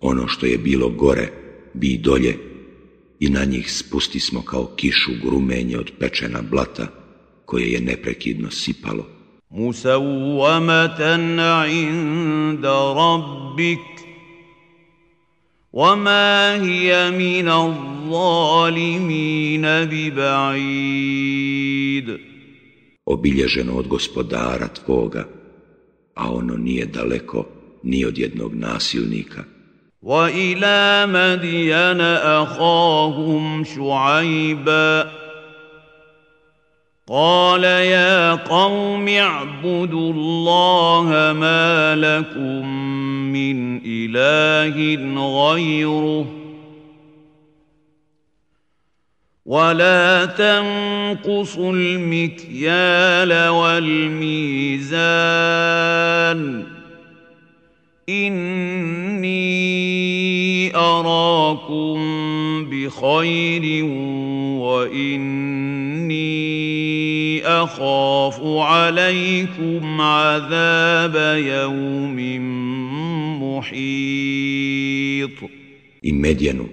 ono što je bilo gore, bi dolje i na njih spusti smo kao kišu grumenje od pečena blata koje je neprekidno sipalo. Musawwamatan inda rabbik وما هي من الظالمين ببعيد obilježeno od gospodara tvoga, a ono nije daleko ni od jednog nasilnika. وإلى مدين أخاهم شعيبا. قال يا قوم اعبدوا الله ما لكم من إله غيره. ولا تنقصوا المكيال والميزان. اني اراكم بخير واني اخاف عليكم عذاب يوم محيط i Medjenu,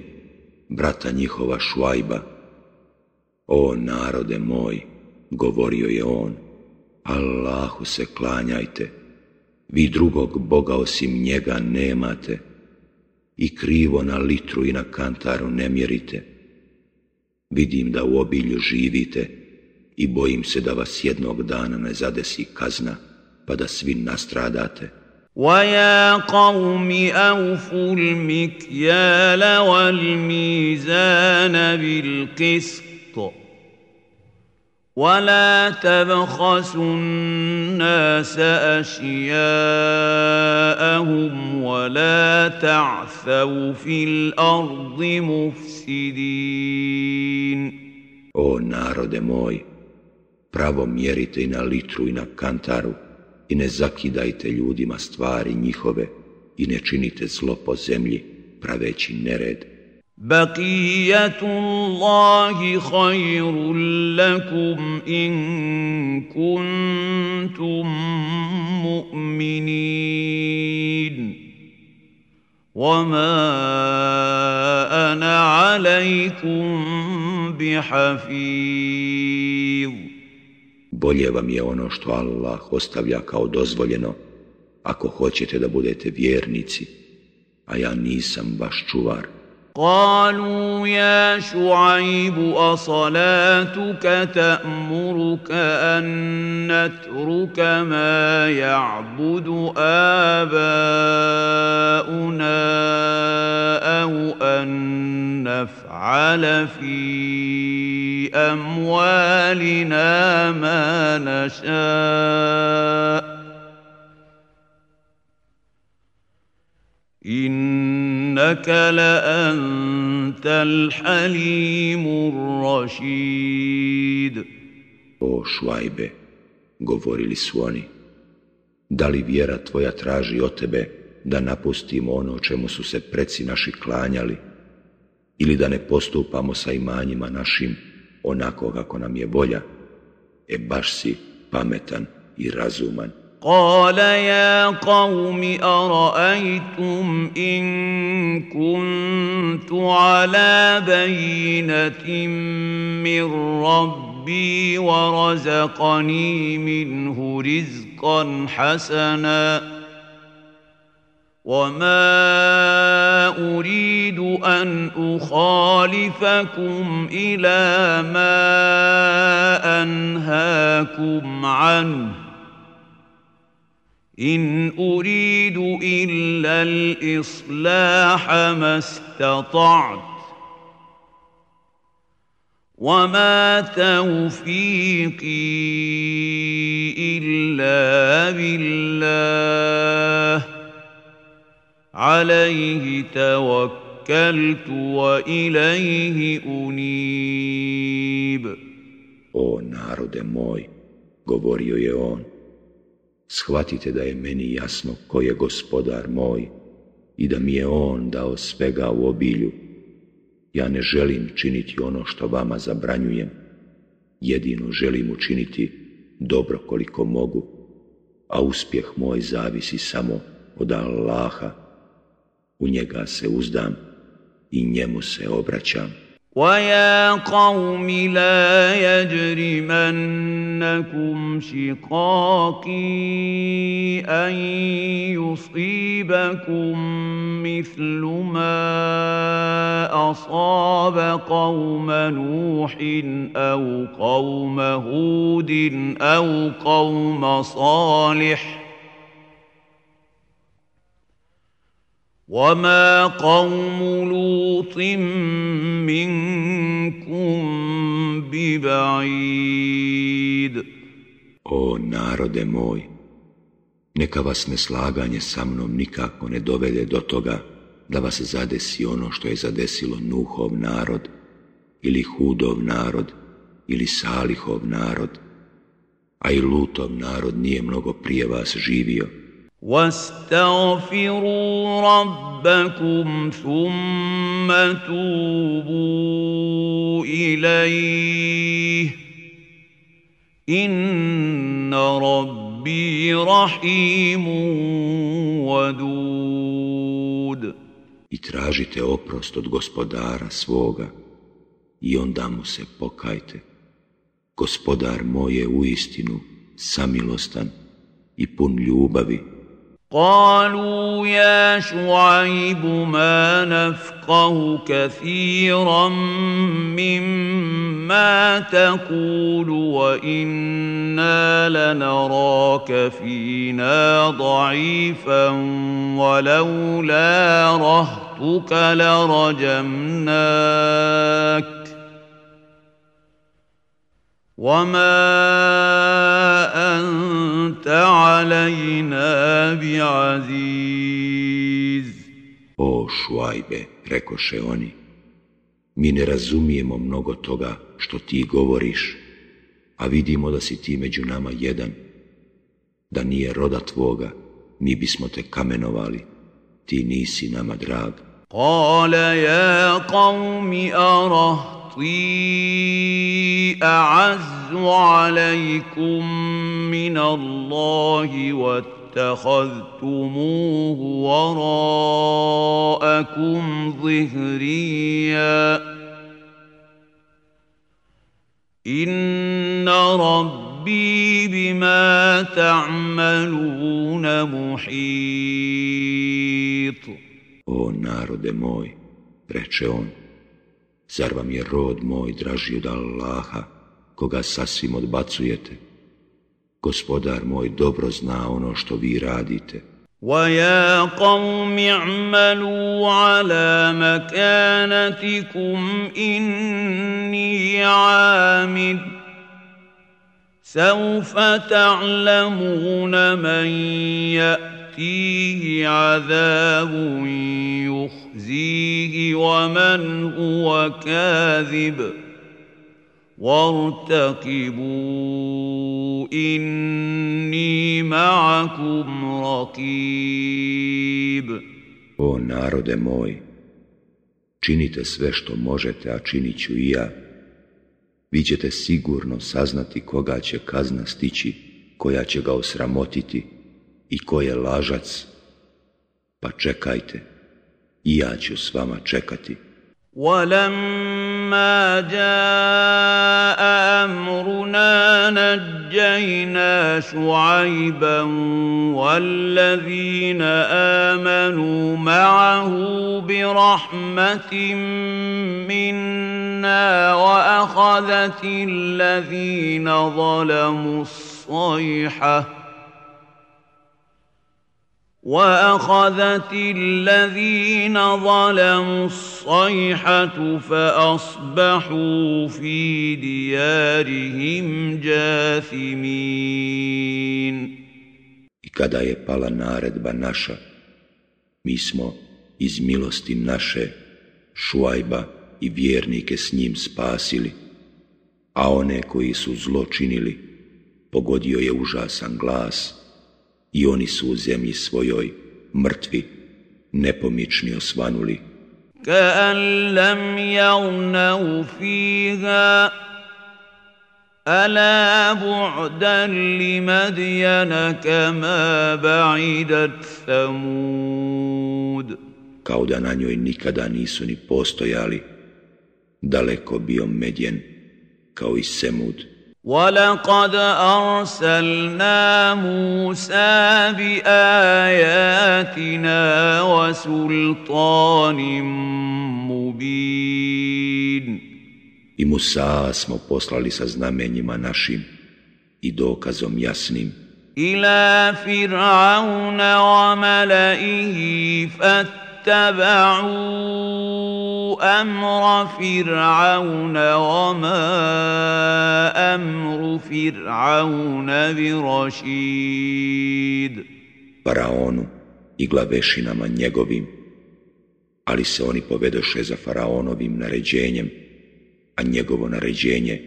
brata njihova Šuajba. O narode moj, govorio je on, Allahu se klanjajte, vi drugog Boga osim njega nemate i krivo na litru i na kantaru ne mjerite. Vidim da u obilju živite i bojim se da vas jednog dana ne zadesi kazna, pa da svi nastradate. ويا قوم أوفوا المكيال والميزان بالقسط ولا تبخسوا الناس أشياءهم ولا تعثوا في الأرض مفسدين O narode moj, pravo mjerite i na litru i na kantaru i ne zakidajte ljudima stvari njihove i ne činite zlo po zemlji praveći nered. بقية الله خير لكم إن كنتم مؤمنين وما أنا عليكم بحفيظ Bolje vam je ono što Allah ostavlja kao dozvoljeno, ako hoćete da budete vjernici, a ja nisam vaš čuvar. قالوا يا شعيب أصلاتك تأمرك أن نترك ما يعبد آباؤنا أو أن نفعل في أموالنا ما نشاء. إن إنك لأنت الحليم الرشيد O švajbe, govorili su oni, da li vjera tvoja traži od tebe da napustimo ono čemu su se preci naši klanjali ili da ne postupamo sa imanjima našim onako kako nam je volja, e baš si pametan i razuman. قال يا قوم أرأيتم إن كنت على بينة من ربي ورزقني منه رزقا حسنا وما أريد أن أخالفكم إلى ما أنهاكم عنه إن أريد إلا الإصلاح ما استطعت وما توفيقي إلا بالله. عليه توكلت وإليه أنيب. O narode moj, govorio je on, shvatite da je meni jasno ko je gospodar moj i da mi je on dao svega u obilju. Ja ne želim činiti ono što vama zabranjujem, jedino želim učiniti dobro koliko mogu, a uspjeh moj zavisi samo od Allaha. U njega se uzdam i njemu se obraćam. ويا قوم لا يجرمنكم شقاقي ان يصيبكم مثل ما اصاب قوم نوح أو قوم هود أو قوم صالح وما قوم لوط منكم ببعيد O narode moj, neka vas neslaganje sa mnom nikako ne dovede do toga da vas zadesi ono što je zadesilo Nuhov narod, ili Hudov narod, ili Salihov narod, a i Lutov narod nije mnogo prije vas živio. واستغفروا ربكم ثم توبوا إليه إن ربي رحيم ودود I tražite oprost od gospodara svoga i onda mu se pokajte. Gospodar moj je u istinu samilostan i pun ljubavi. قالوا يا شعيب ما نفقه كثيرا مما تقول وإنا لنراك فينا ضعيفا ولولا رهتك لرجمناك وما أنت علينا بعزيز O šuajbe, rekoše oni, mi ne razumijemo mnogo toga što ti govoriš, a vidimo da si ti među nama jedan. Da nije roda tvoga, mi bismo te kamenovali, ti nisi nama drag. قال يا قوم أرهطي أعز عليكم من الله واتخذتموه وراءكم ظهريا. إن ربي بما تعملون محيط. O narode moj, reče on, zar vam je rod moj draži od Allaha, koga sasvim odbacujete? Gospodar moj dobro zna ono što vi radite. ويا قوم اعملوا على مكانتكم إني عامل سوف تعلمون من يأتيه عذاب يخزيه ومن هو كاذب وارتقبوا إني معكم رقيب O narode moj, činite sve što možete, a činit ću i ja. Vi ćete sigurno saznati koga će kazna stići, koja će ga osramotiti I ko je lažac. Pa čekajte, i ja ću s vama čekati. ولما جاء امرنا نجينا شعيبا والذين امنوا معه برحمه منا واخذت الذين ظلموا الصيحه واخذت الذين ظلموا الصيحه فاصبحوا في ديارهم جاثمين I kada je pala naredba naša, mi smo iz milosti naše Šuajba i vjernike s njim spasili, a one koji su zlo činili, pogodio je užasan glas i oni su u zemlji svojoj mrtvi, nepomični osvanuli. كأن لم يغنوا فيها ألا بعدا لمدين كما بعدت ثمود Kao da na njoj nikada nisu ni postojali, daleko bio medjen, kao i Semud. ولقد أرسلنا موسى بآياتنا وسلطان مبين. I Musa smo poslali sa znamenjima našim i dokazom jasnim. إلى فرعون وملئه فاتبعوا اتبعوا امر فرعون وما امر فرعون برشيد faraonu i glavešinama njegovim, ali se oni povedoše za faraonovim naređenjem, a njegovo naređenje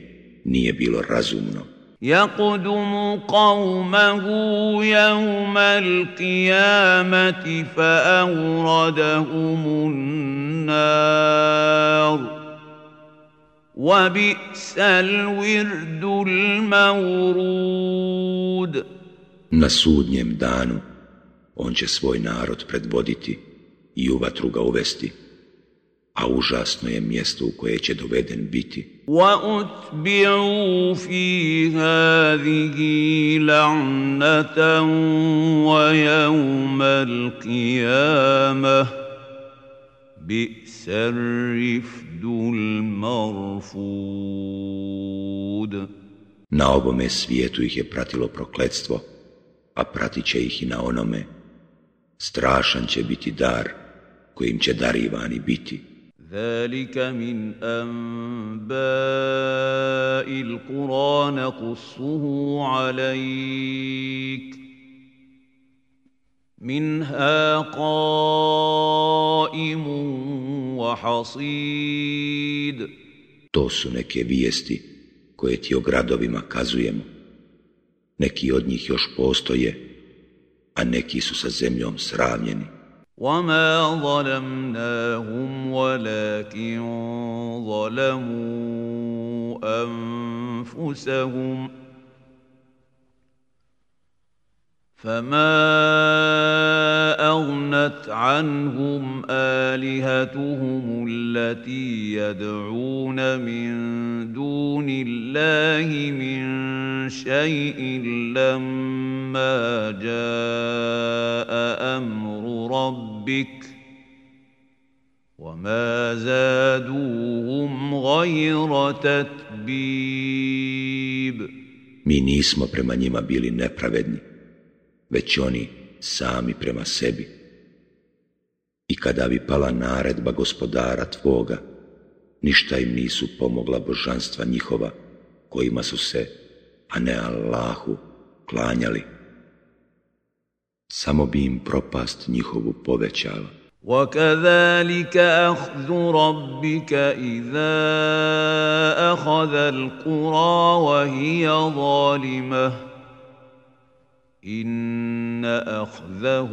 nije bilo razumno. يقدم قومه يوم القيامة فأوردهم النار وبئس الورد المورود Na sudnjem danu on će svoj narod predvoditi i u vatru ga uvesti, a užasno je mjesto u koje će doveden biti. وَأُتْبِعُوا فِي هَذِهِ لَعْنَةً وَيَوْمَ الْقِيَامَةِ بِئْسَ الرِّفْدُ الْمَرْفُودُ Na ovome svijetu ih je pratilo prokletstvo, a pratit će ih i na onome. Strašan će biti dar kojim će darivani biti. ذلك من أنباء القرى نقصه عليك منها قائم وحصيد To su neke vijesti koje ti o gradovima kazujemo. Neki od njih još postoje, a neki su sa zemljom sravnjeni. وما ظلمناهم ولكن ظلموا انفسهم فما اغنت عنهم الهتهم التي يدعون من دون الله من شيء لما جاء أمر ربك وما زادوهم غير تتبيب. Mi nismo prema njima bili nepravedni, već oni sami prema sebi. I kada bi pala naredba gospodara tvoga, ništa im nisu pomogla božanstva njihova, kojima su se, a ne Allahu, klanjali. Samo bi im propast njihovu povećala. وكذلك اخذ ربك اذا اخذ القرى وهي ظالمه ان اخذه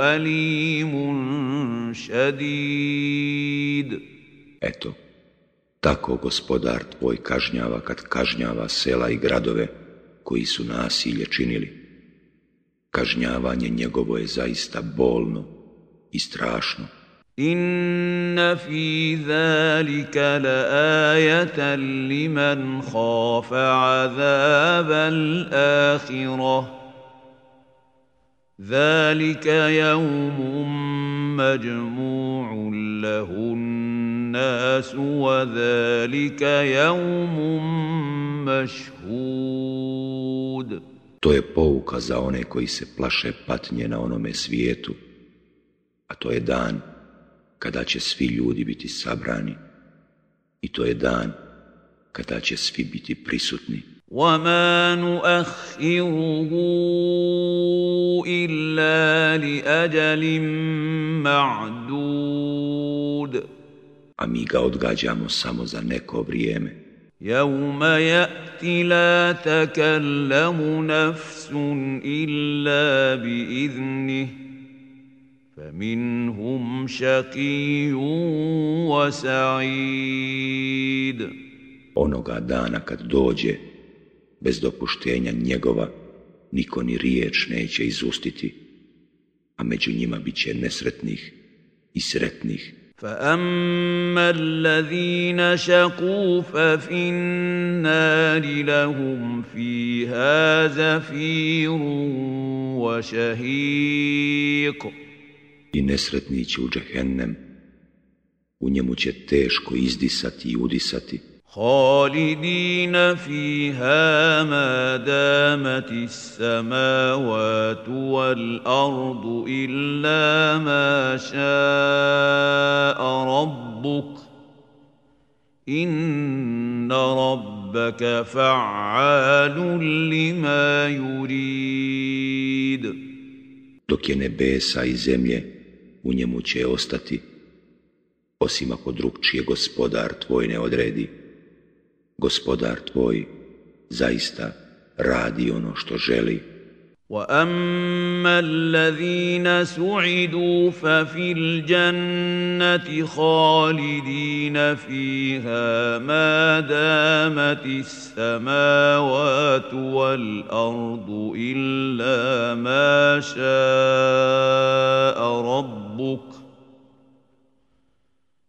اليم شديد Eto, tako gospodar tvoj kažnjava kad kažnjava sela i gradove koji su nasilje činili. Kažnjavanje njegovo je zaista bolno i strašno. ان في ذلك لايه لمن خاف عذاب الاخره ذلك يوم مجموع له الناس وذلك يوم مشهود. To je pouka za one koji se plaše patnje na onome svijetu, a to je dan kada će svi ljudi biti sabrani i to je dan kada će svi biti prisutni. وما نؤخره الا لاجل معدود A mi ga odgađamo samo za neko vrijeme. يوم ياتي لا تكلم نفس الا باذنه فمنهم شقي وسعيد Onoga dana kad dođe, bez dopuštenja njegova, niko ni riječ neće izustiti, a među njima bit će nesretnih i sretnih. فاما الذين شقوا ففي النار لهم فيها زفير وشهيق I nesretni će u džehennem, u njemu će teško izdisati i udisati, خالدين فيها ما دامت السماوات والارض الا ما شاء ربك ان ربك فعال لما يريد dok je nebesa i zemlje u njemu će ostati osim ako drugčije gospodar tvoj ne odredi gospodar tvoj zaista radi ono što želi. واما الذين سعدوا ففي الجنه خالدين فيها ما دامت السماوات والارض الا ما شاء ربك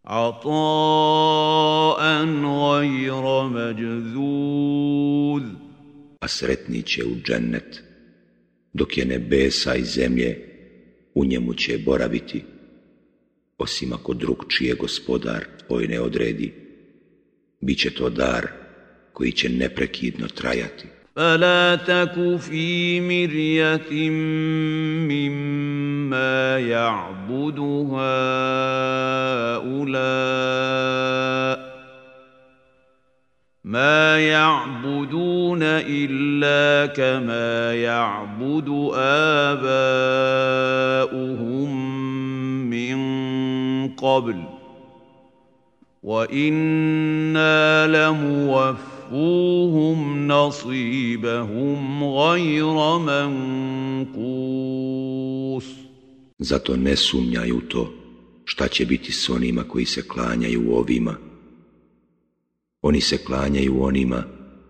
عطاء غير مجذوذ. Sretni će u dok je nebesa i zemlje, u njemu će boraviti, osim ako drug čije gospodar tvoj ne odredi, bit će to dar koji će neprekidno trajati. فلا تك في مريه مما يعبد هؤلاء ما يعبدون الا كما يعبد اباؤهم من قبل وأنا لموفون وَوَفُّوهُمْ نَصِيبَهُمْ غَيْرَ مَنْقُوسٍ Zato ne sumnjaju to šta će biti s onima koji se klanjaju ovima. Oni se klanjaju onima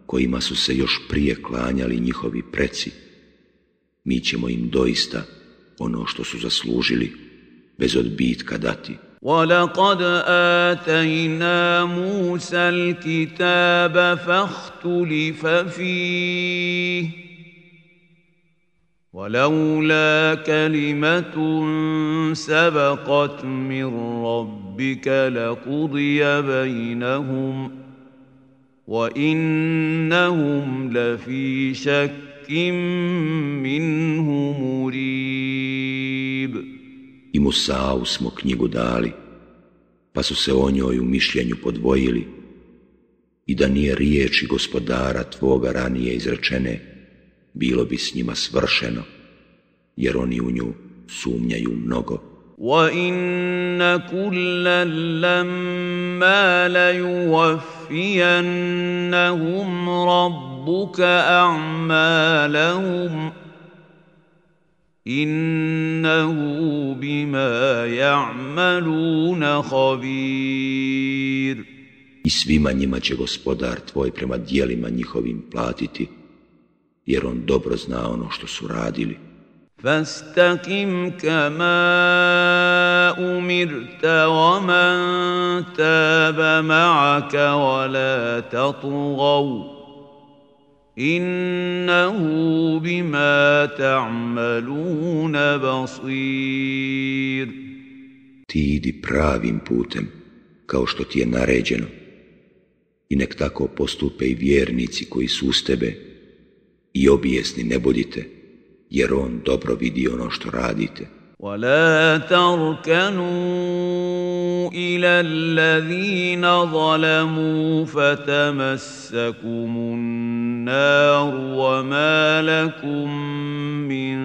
kojima su se još prije klanjali njihovi preci. Mi ćemo im doista ono što su zaslužili bez odbitka dati. ولقد اتينا موسى الكتاب فاختلف فيه ولولا كلمه سبقت من ربك لقضي بينهم وانهم لفي شك منه مريب i Musa'u smo knjigu dali, pa su se o njoj u mišljenju podvojili i da nije riječi gospodara tvoga ranije izrečene, bilo bi s njima svršeno, jer oni u nju sumnjaju mnogo. وَإِنَّ كُلًّا لَمَّا لَيُوَفِّيَنَّهُمْ رَبُّكَ أَعْمَالَهُمْ innahu bima ya'maluna khabir I svima njima će gospodar tvoj prema dijelima njihovim platiti, jer on dobro zna ono što su radili. فاستقم كما أمرت ومن تاب معك ولا تطغوا innahu bima ta'maluna basir Ti idi pravim putem kao što ti je naređeno i nek tako postupe i vjernici koji su uz tebe i obijesni ne budite Jer on dobro vidi ono što radite. ولا تركنوا إلى الذين ظلموا فتمسكم النار وما لكم من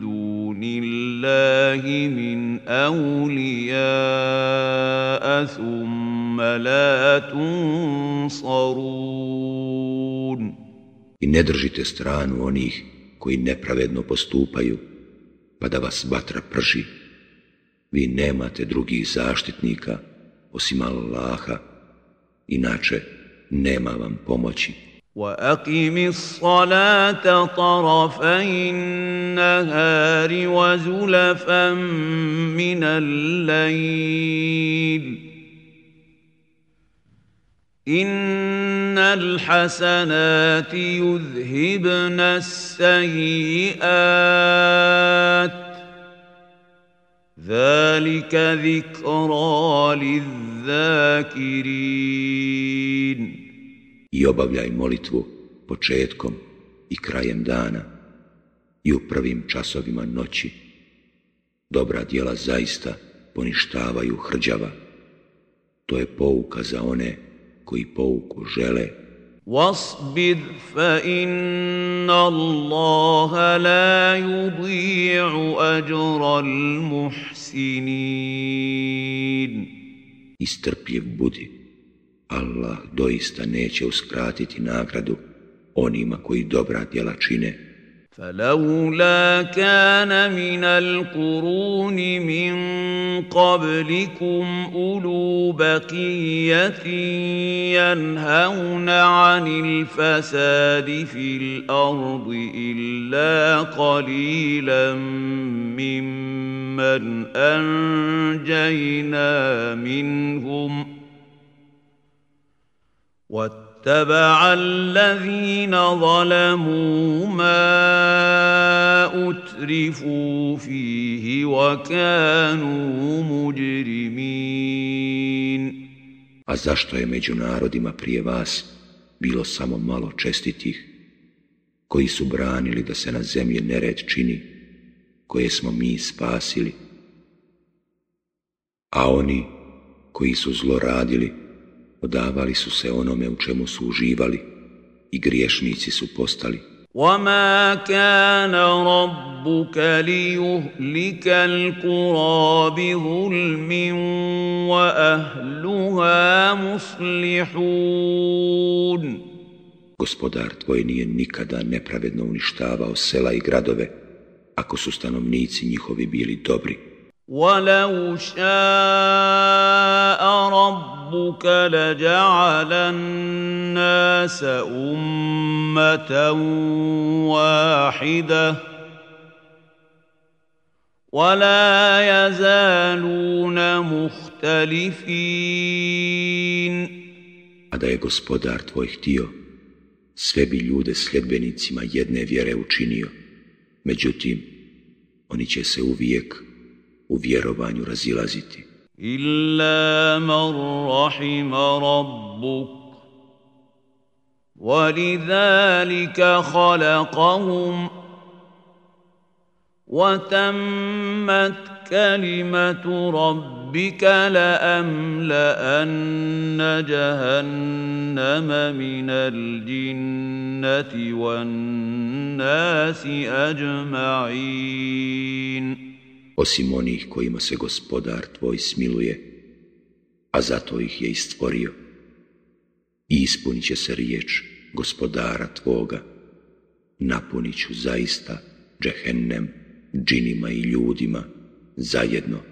دون الله من اولياء ثم لا تنصرون. I ne držite stranu onih koji nepravedno postupaju pa da vas vatra prži. Vi nemate drugih zaštitnika osim Allaha, inače nema vam pomoći. وَأَقِمِ الصَّلَاةَ طَرَفَيِ النَّهَارِ وَزُلَفًا مِنَ اللَّيْلِ إِنَّ الْحَسَنَاتِ يُذْهِبْنَ السَّيِّئَاتِ ذلك ذكرى للذاكرين I obavljaj molitvu početkom i krajem dana i u prvim časovima noći. Dobra djela zaista poništavaju hrđava. To je pouka za one koji pouku žele. واصبر فإن الله لا يضيع أجر المحسنين Istrpljiv budi. Allah doista neće uskratiti nagradu onima koji dobra djela čine. فلولا كان من القرون من قبلكم أولو بقية ينهون عن الفساد في الأرض إلا قليلا ممن أنجينا منهم. واتبع الذين ظلموا ما اترفوا فيه وكانوا مجرمين A zašto je među narodima prije vas bilo samo malo čestitih, koji su branili da se na zemlji nered čini, koje smo mi spasili, a oni koji su zloradili, odavali su se onome u čemu su uživali i griješnici su postali. وما كان ربك ليهلك القرى بظلم واهلها مصلحون Gospodar tvoj nije nikada nepravedno uništavao sela i gradove, ako su stanovnici njihovi bili dobri. ولو شاء ربك لجعل الناس امه واحدة ولا يزالون مختلفين A da je gospodar tvoj htio, sve bi ljude sljedbenicima jedne vjere učinio. Međutim, oni će se uvijek u vjerovanju razilaziti. Illa man rahima rabbuk ولذلك خلقهم وتمت كلمة ربك لأملأن جهنم من الجنة والناس أجمعين osim onih kojima se gospodar tvoj smiluje, a zato ih je istvorio. I ispunit će se riječ gospodara tvoga, napunit ću zaista džehennem, džinima i ljudima zajedno.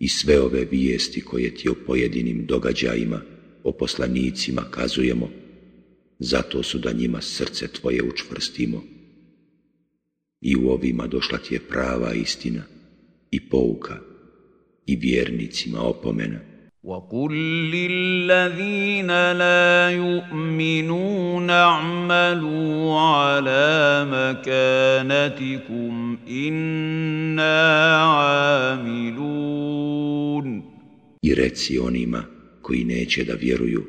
i sve ove vijesti koje ti o pojedinim događajima, o poslanicima kazujemo, zato su da njima srce tvoje učvrstimo. I u ovima došla ti je prava istina i pouka i vjernicima opomena. وقل للذين لا يؤمنون اعملوا على مكانتكم إنا عاملون I reci onima koji neće da vjeruju,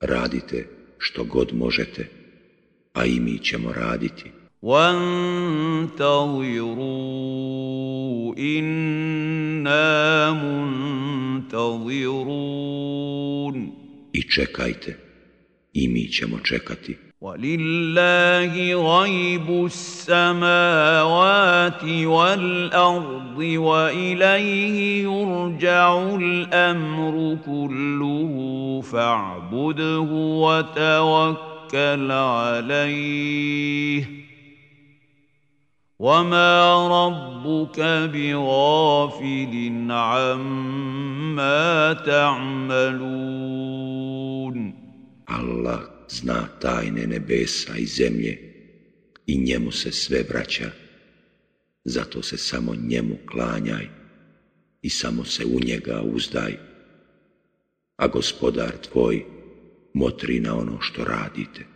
radite što god možete, a i mi ćemo raditi. وانتظروا إنا منتظرون I čekajte, i mi ćemo čekati. ولله غيب السماوات والأرض وإليه يرجع الأمر كله فاعبده وتوكل عليه. وما ربك بغافل عما تعملون Allah zna tajne nebesa i zemlje i njemu se sve vraća. Zato se samo njemu klanjaj i samo se u njega uzdaj. A gospodar tvoj motri na ono što radite.